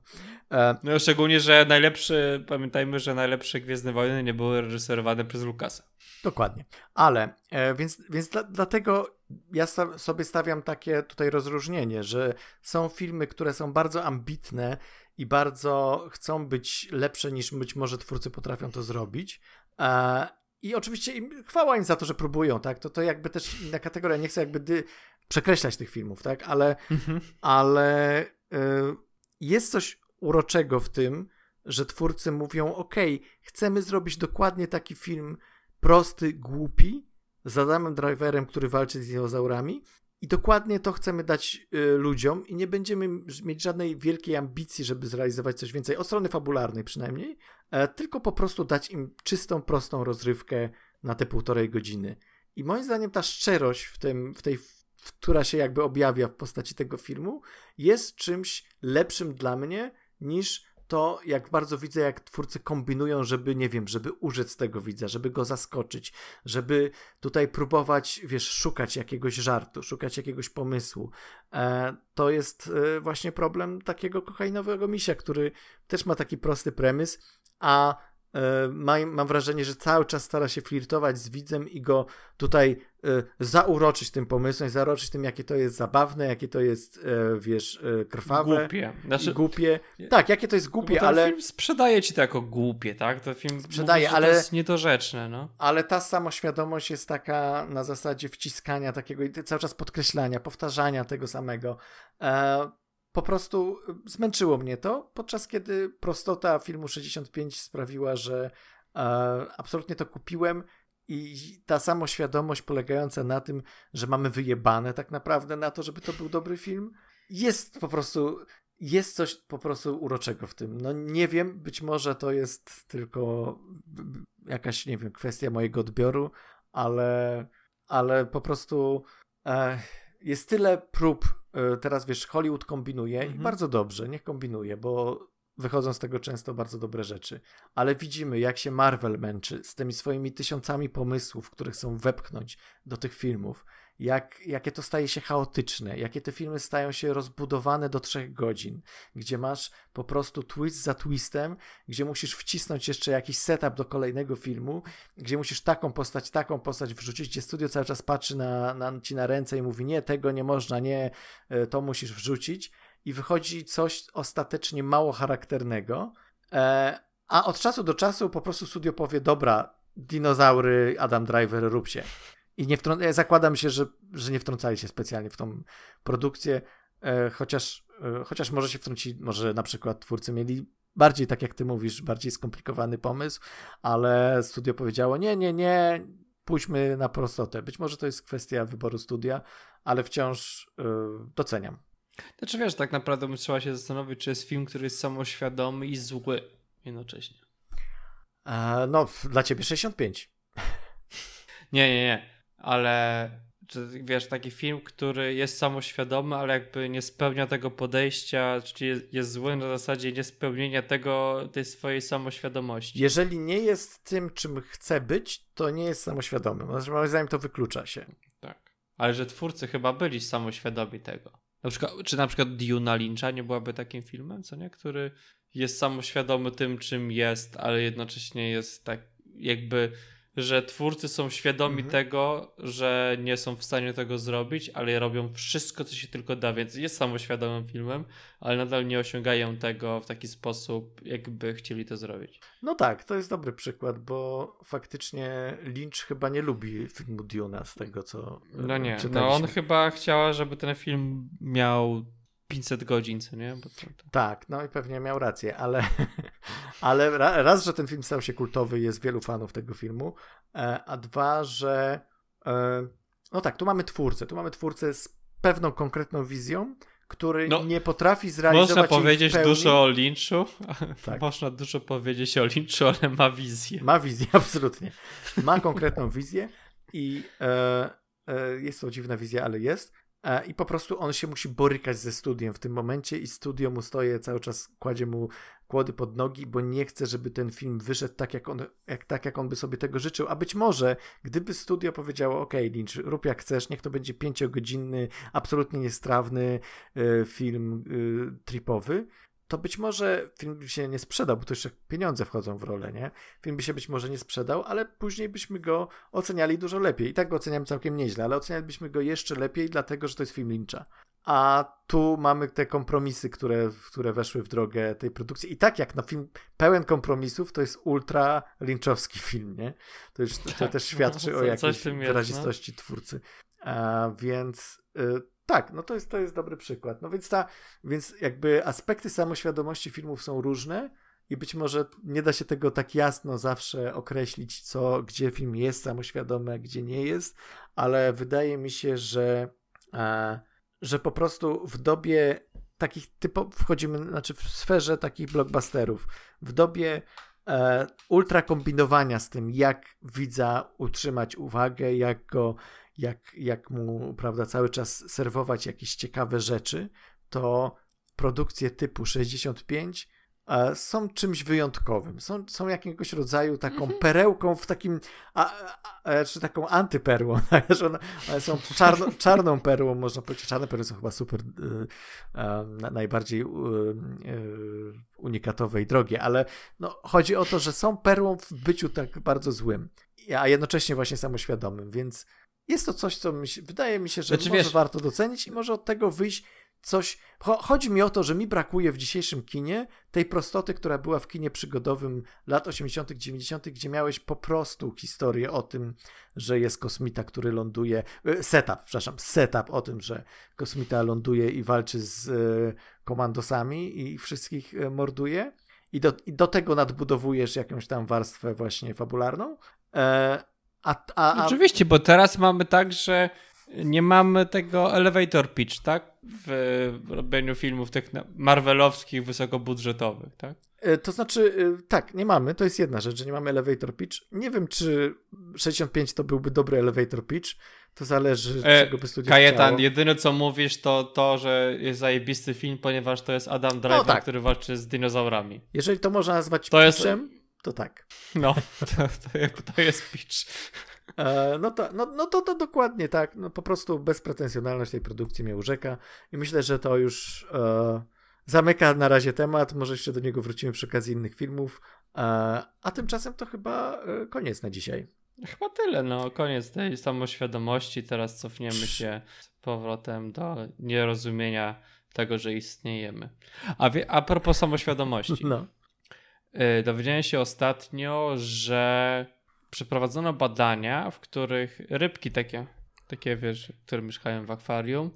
E, No szczególnie, że najlepszy, pamiętajmy, że najlepsze Gwiezdne Wojny nie były reżyserowane przez Lucasa. Dokładnie. Ale, e, więc, więc dla, dlatego ja sta- sobie stawiam takie tutaj rozróżnienie, że są filmy, które są bardzo ambitne i bardzo chcą być lepsze niż być może twórcy potrafią to zrobić. E, I oczywiście im, chwała im za to, że próbują, tak? To, to jakby też inna kategoria. Nie chcę jakby dy, przekreślać tych filmów, tak? Ale ale y, jest coś uroczego w tym, że twórcy mówią: OK, chcemy zrobić dokładnie taki film prosty, głupi, z Adamem Driverem, który walczy z dinozaurami. I dokładnie to chcemy dać y, ludziom, i nie będziemy mieć żadnej wielkiej ambicji, żeby zrealizować coś więcej, od strony fabularnej przynajmniej, e, tylko po prostu dać im czystą, prostą rozrywkę na te półtorej godziny. I moim zdaniem ta szczerość w, tym, w tej, która się jakby objawia w postaci tego filmu, jest czymś lepszym dla mnie niż to, jak bardzo widzę, jak twórcy kombinują, żeby, nie wiem, żeby użyć tego widza, żeby go zaskoczyć, żeby tutaj próbować, wiesz, szukać jakiegoś żartu, szukać jakiegoś pomysłu. E, to jest e, właśnie problem takiego kokainowego misia, który też ma taki prosty premis, a e, ma, mam wrażenie, że cały czas stara się flirtować z widzem i go tutaj e, zauroczyć tym pomysłem, zauroczyć tym, jakie to jest zabawne, jakie to jest, e, wiesz, krwawe. Głupie. Znaczy, głupie. Tak, jakie to jest głupie, ten ale, film sprzedaje ci to jako głupie, tak? To film Sprzedaje, mówi, ale- to jest niedorzeczne, no. ale ta samoświadomość jest taka na zasadzie wciskania takiego i cały czas podkreślania, powtarzania tego samego. E, po prostu zmęczyło mnie to, podczas kiedy prostota filmu 65 sprawiła, że e, absolutnie to kupiłem i ta samoświadomość polegająca na tym, że mamy wyjebane tak naprawdę na to, żeby to był dobry film, jest po prostu jest coś po prostu uroczego w tym. No nie wiem, być może to jest tylko jakaś, nie wiem, kwestia mojego odbioru, ale, ale po prostu e, jest tyle prób. E, teraz wiesz, Hollywood kombinuje i Mhm. bardzo dobrze, niech kombinuje, bo wychodzą z tego często bardzo dobre rzeczy. Ale widzimy, jak się Marvel męczy z tymi swoimi tysiącami pomysłów, które chcą wepchnąć do tych filmów. Jak, jakie to staje się chaotyczne, jakie te filmy stają się rozbudowane do trzech godzin, gdzie masz po prostu twist za twistem, gdzie musisz wcisnąć jeszcze jakiś setup do kolejnego filmu, gdzie musisz taką postać, taką postać wrzucić, gdzie studio cały czas patrzy na, na, ci na ręce i mówi nie, tego nie można, nie, e, to musisz wrzucić i wychodzi coś ostatecznie mało charakternego, e, a od czasu do czasu po prostu studio powie, dobra, dinozaury, Adam Driver, rób się. I nie wtrą- ja zakładam się, że, że nie wtrącali się specjalnie w tą produkcję, e, chociaż, e, chociaż może się wtrącić, może na przykład twórcy mieli bardziej, tak jak ty mówisz, bardziej skomplikowany pomysł, ale studio powiedziało, nie, nie, nie, pójdźmy na prostotę. Być może to jest kwestia wyboru studia, ale wciąż e, doceniam. Znaczy wiesz, tak naprawdę trzeba się zastanowić, czy jest film, który jest samoświadomy i zły jednocześnie. E, no, dla ciebie 65. Nie, nie, nie. Ale czy, wiesz, taki film, który jest samoświadomy, ale jakby nie spełnia tego podejścia, czyli jest, jest zły na zasadzie niespełnienia tego, tej swojej samoświadomości. Jeżeli nie jest tym, czym chce być, to nie jest samoświadomy. Znaczy, Moim zdaniem to wyklucza się. Tak. Ale że twórcy chyba byli samoświadomi tego. Na przykład, czy na przykład Duna Lyncha nie byłaby takim filmem, co nie? Który jest samoświadomy tym, czym jest, ale jednocześnie jest tak jakby, że twórcy są świadomi Mhm. tego, że nie są w stanie tego zrobić, ale robią wszystko, co się tylko da, więc jest samoświadomym filmem, ale nadal nie osiągają tego w taki sposób, jakby chcieli to zrobić. No tak, to jest dobry przykład, bo faktycznie Lynch chyba nie lubi filmu Duna z tego, co No e, nie, czytaliśmy. no on chyba chciała, żeby ten film miał 500 godzin, co nie? To, to... Tak, no i pewnie miał rację, ale, ale ra- raz, że ten film stał się kultowy, jest wielu fanów tego filmu, e, a dwa, że e, no tak, tu mamy twórcę, tu mamy twórcę z pewną konkretną wizją, który no, nie potrafi zrealizować Można powiedzieć dużo o Lynchu, tak. można dużo powiedzieć o Lynchu, ale ma wizję. Ma wizję, absolutnie. Ma konkretną wizję i e, e, jest to dziwna wizja, ale jest. E, I po prostu on się musi borykać ze studiem w tym momencie i studio mu stoje cały czas, kładzie mu kłody pod nogi, bo nie chce, żeby ten film wyszedł tak, jak on, jak, tak, jak on by sobie tego życzył. A być może, gdyby studio powiedziało, ok, Lynch, rób jak chcesz, niech to będzie pięciogodzinny, absolutnie niestrawny y, film y, tripowy, to być może film by się nie sprzedał, bo to jeszcze pieniądze wchodzą w rolę, nie? Film by się być może nie sprzedał, ale później byśmy go oceniali dużo lepiej. I tak go oceniam całkiem nieźle, ale ocenialibyśmy go jeszcze lepiej, dlatego że to jest film Lyncha. A tu mamy te kompromisy, które, które weszły w drogę tej produkcji. I tak jak na film pełen kompromisów, to jest ultra lynchowski film, nie? To, już, to, to też świadczy o jakiejś wyrazistości no? twórcy. A, więc... Y tak, no to jest, to jest dobry przykład. No więc ta, więc jakby aspekty samoświadomości filmów są różne i być może nie da się tego tak jasno zawsze określić, co, gdzie film jest samoświadomy, gdzie nie jest, ale wydaje mi się, że, e, że po prostu w dobie takich typowych, wchodzimy, znaczy w sferze takich blockbusterów, w dobie e, ultra kombinowania z tym, jak widza utrzymać uwagę, jak go jak, jak mu prawda, cały czas serwować jakieś ciekawe rzeczy, to produkcje typu 65 e, są czymś wyjątkowym. Są, są jakiegoś rodzaju taką mhm. perełką w takim, a, a, czy taką antyperłą. One, one są czarno, czarną perłą, można powiedzieć. Czarne perły są chyba super, y, y, najbardziej y, unikatowe i drogie, ale no, chodzi o to, że są perłą w byciu tak bardzo złym, a jednocześnie właśnie samoświadomym, więc jest to coś, co mi się, wydaje mi się, że znaczy, może wiesz, warto docenić i może od tego wyjść coś. Chodzi mi o to, że mi brakuje w dzisiejszym kinie tej prostoty, która była w kinie przygodowym lat 80., 90., gdzie miałeś po prostu historię o tym, że jest kosmita, który ląduje. E, setup, przepraszam, setup o tym, że kosmita ląduje i walczy z e, komandosami i wszystkich e, morduje. I do, I do tego nadbudowujesz jakąś tam warstwę właśnie fabularną. A, a, a... Oczywiście, bo teraz mamy tak, że nie mamy tego elevator pitch, tak? W robieniu filmów tych marvelowskich, wysokobudżetowych, tak? E, to znaczy, e, tak, nie mamy. To jest jedna rzecz, że nie mamy elevator pitch. Nie wiem, czy 65 to byłby dobry elevator pitch. To zależy, e, czego by studio Kajetan, chciało. jedyne co mówisz, to to, że jest zajebisty film, ponieważ to jest Adam Driver, no, tak. który walczy z dinozaurami. Jeżeli to można nazwać to pitchem, jest to tak. No, to, to, jest pitch. E, no, to, no, no to, to dokładnie tak. No, po prostu bezpretensjonalność tej produkcji mnie urzeka i myślę, że to już e, zamyka na razie temat. Może jeszcze do niego wrócimy przy okazji innych filmów. E, a tymczasem to chyba e, koniec na dzisiaj. Chyba tyle, no koniec tej samoświadomości. Teraz cofniemy się z powrotem do nierozumienia tego, że istniejemy. A, wie, a propos samoświadomości. No. E, dowiedziałem się ostatnio, że przeprowadzono badania, w których rybki takie, takie wiesz, które mieszkają w akwarium,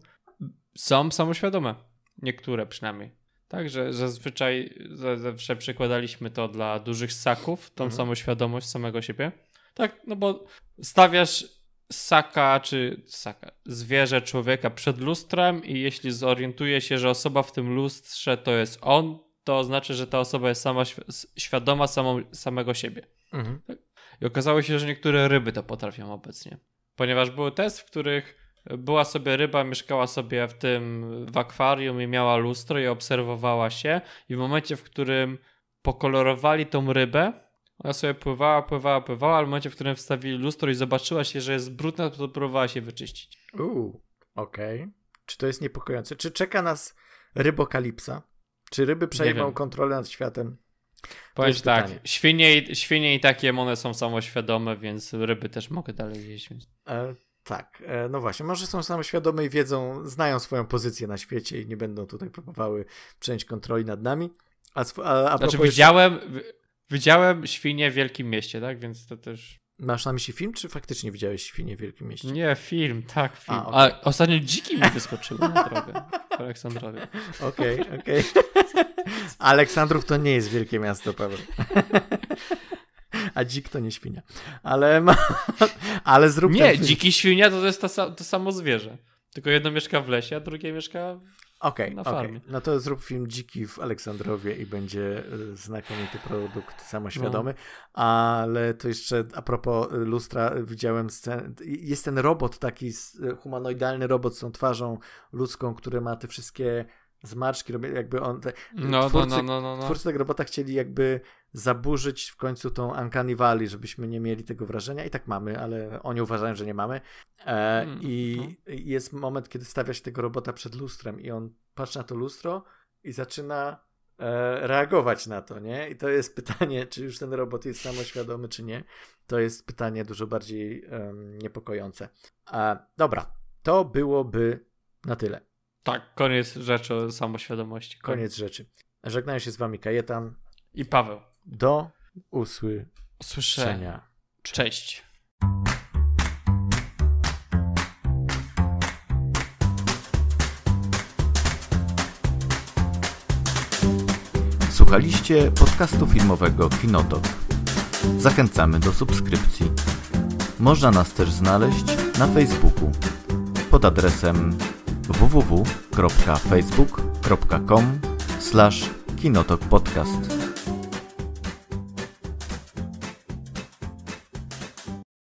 są samoświadome. Niektóre przynajmniej. Także zazwyczaj, zazwyczaj przekładaliśmy to dla dużych ssaków, tą mhm. samoświadomość samego siebie. Tak, no bo stawiasz ssaka czy ssaka, zwierzę człowieka przed lustrem i jeśli zorientuje się, że osoba w tym lustrze to jest on, to znaczy, że ta osoba jest sama świadoma samą, samego siebie. Mhm. Tak? I okazało się, że niektóre ryby to potrafią obecnie. Ponieważ były testy, w których była sobie ryba, mieszkała sobie w tym w akwarium i miała lustro i obserwowała się i w momencie, w którym pokolorowali tą rybę, ona sobie pływała, pływała, pływała, ale w momencie, w którym wstawili lustro i zobaczyła się, że jest brudna, to próbowała się wyczyścić. Uuu, okej. Okay. Czy to jest niepokojące? Czy czeka nas rybokalipsa? Czy ryby przejmą kontrolę nad światem? Powiem tak, świnie, świnie i takie one są samoświadome, więc ryby też mogę dalej jeść. E, tak, e, no właśnie, może są samoświadome i wiedzą, znają swoją pozycję na świecie i nie będą tutaj próbowały przejąć kontroli nad nami. A, a, a znaczy, widziałem, widziałem świnie w wielkim mieście, tak, więc to też... Masz na myśli film, czy faktycznie widziałeś świnie w Wielkim Mieście? Nie, film, tak, film. A, okay. A ostatnio dziki mi wyskoczyły na drogę w Aleksandrowie. Okej, okay, okej. Okay. Aleksandrów to nie jest wielkie miasto, Paweł. A dzik to nie świnia. Ale, ma... ale zrób Nie, dziki świnia to jest to, to samo zwierzę. Tylko jedno mieszka w lesie, a drugie mieszka Okej, okay, okay, no to zrób film Dziki w Aleksandrowie i będzie y, znakomity produkt samoświadomy. No. Ale to jeszcze a propos lustra, widziałem scenę. Jest ten robot taki, humanoidalny robot z tą twarzą ludzką, który ma te wszystkie zmarszki, jakby on. Te, no, no, twórcy, no, no, no, no. Twórcy tego robota chcieli jakby zaburzyć w końcu tą Uncanny Valley, żebyśmy nie mieli tego wrażenia. I tak mamy, ale oni uważają, że nie mamy. E, hmm, I jest moment, kiedy stawia się tego robota przed lustrem i on patrzy na to lustro i zaczyna e, reagować na to, nie? I to jest pytanie, czy już ten robot jest samoświadomy, czy nie. To jest pytanie dużo bardziej um, niepokojące. E, dobra, to byłoby na tyle. Tak, koniec rzeczy o samoświadomości. Koniec, koniec rzeczy. Żegnają się z wami Kajetan i Paweł. Do usłyszenia. Usłyszenia. Cześć. Słuchaliście podcastu filmowego Kinotok. Zachęcamy do subskrypcji. Można nas też znaleźć na Facebooku pod adresem www.facebook.com/kinotokpodcast.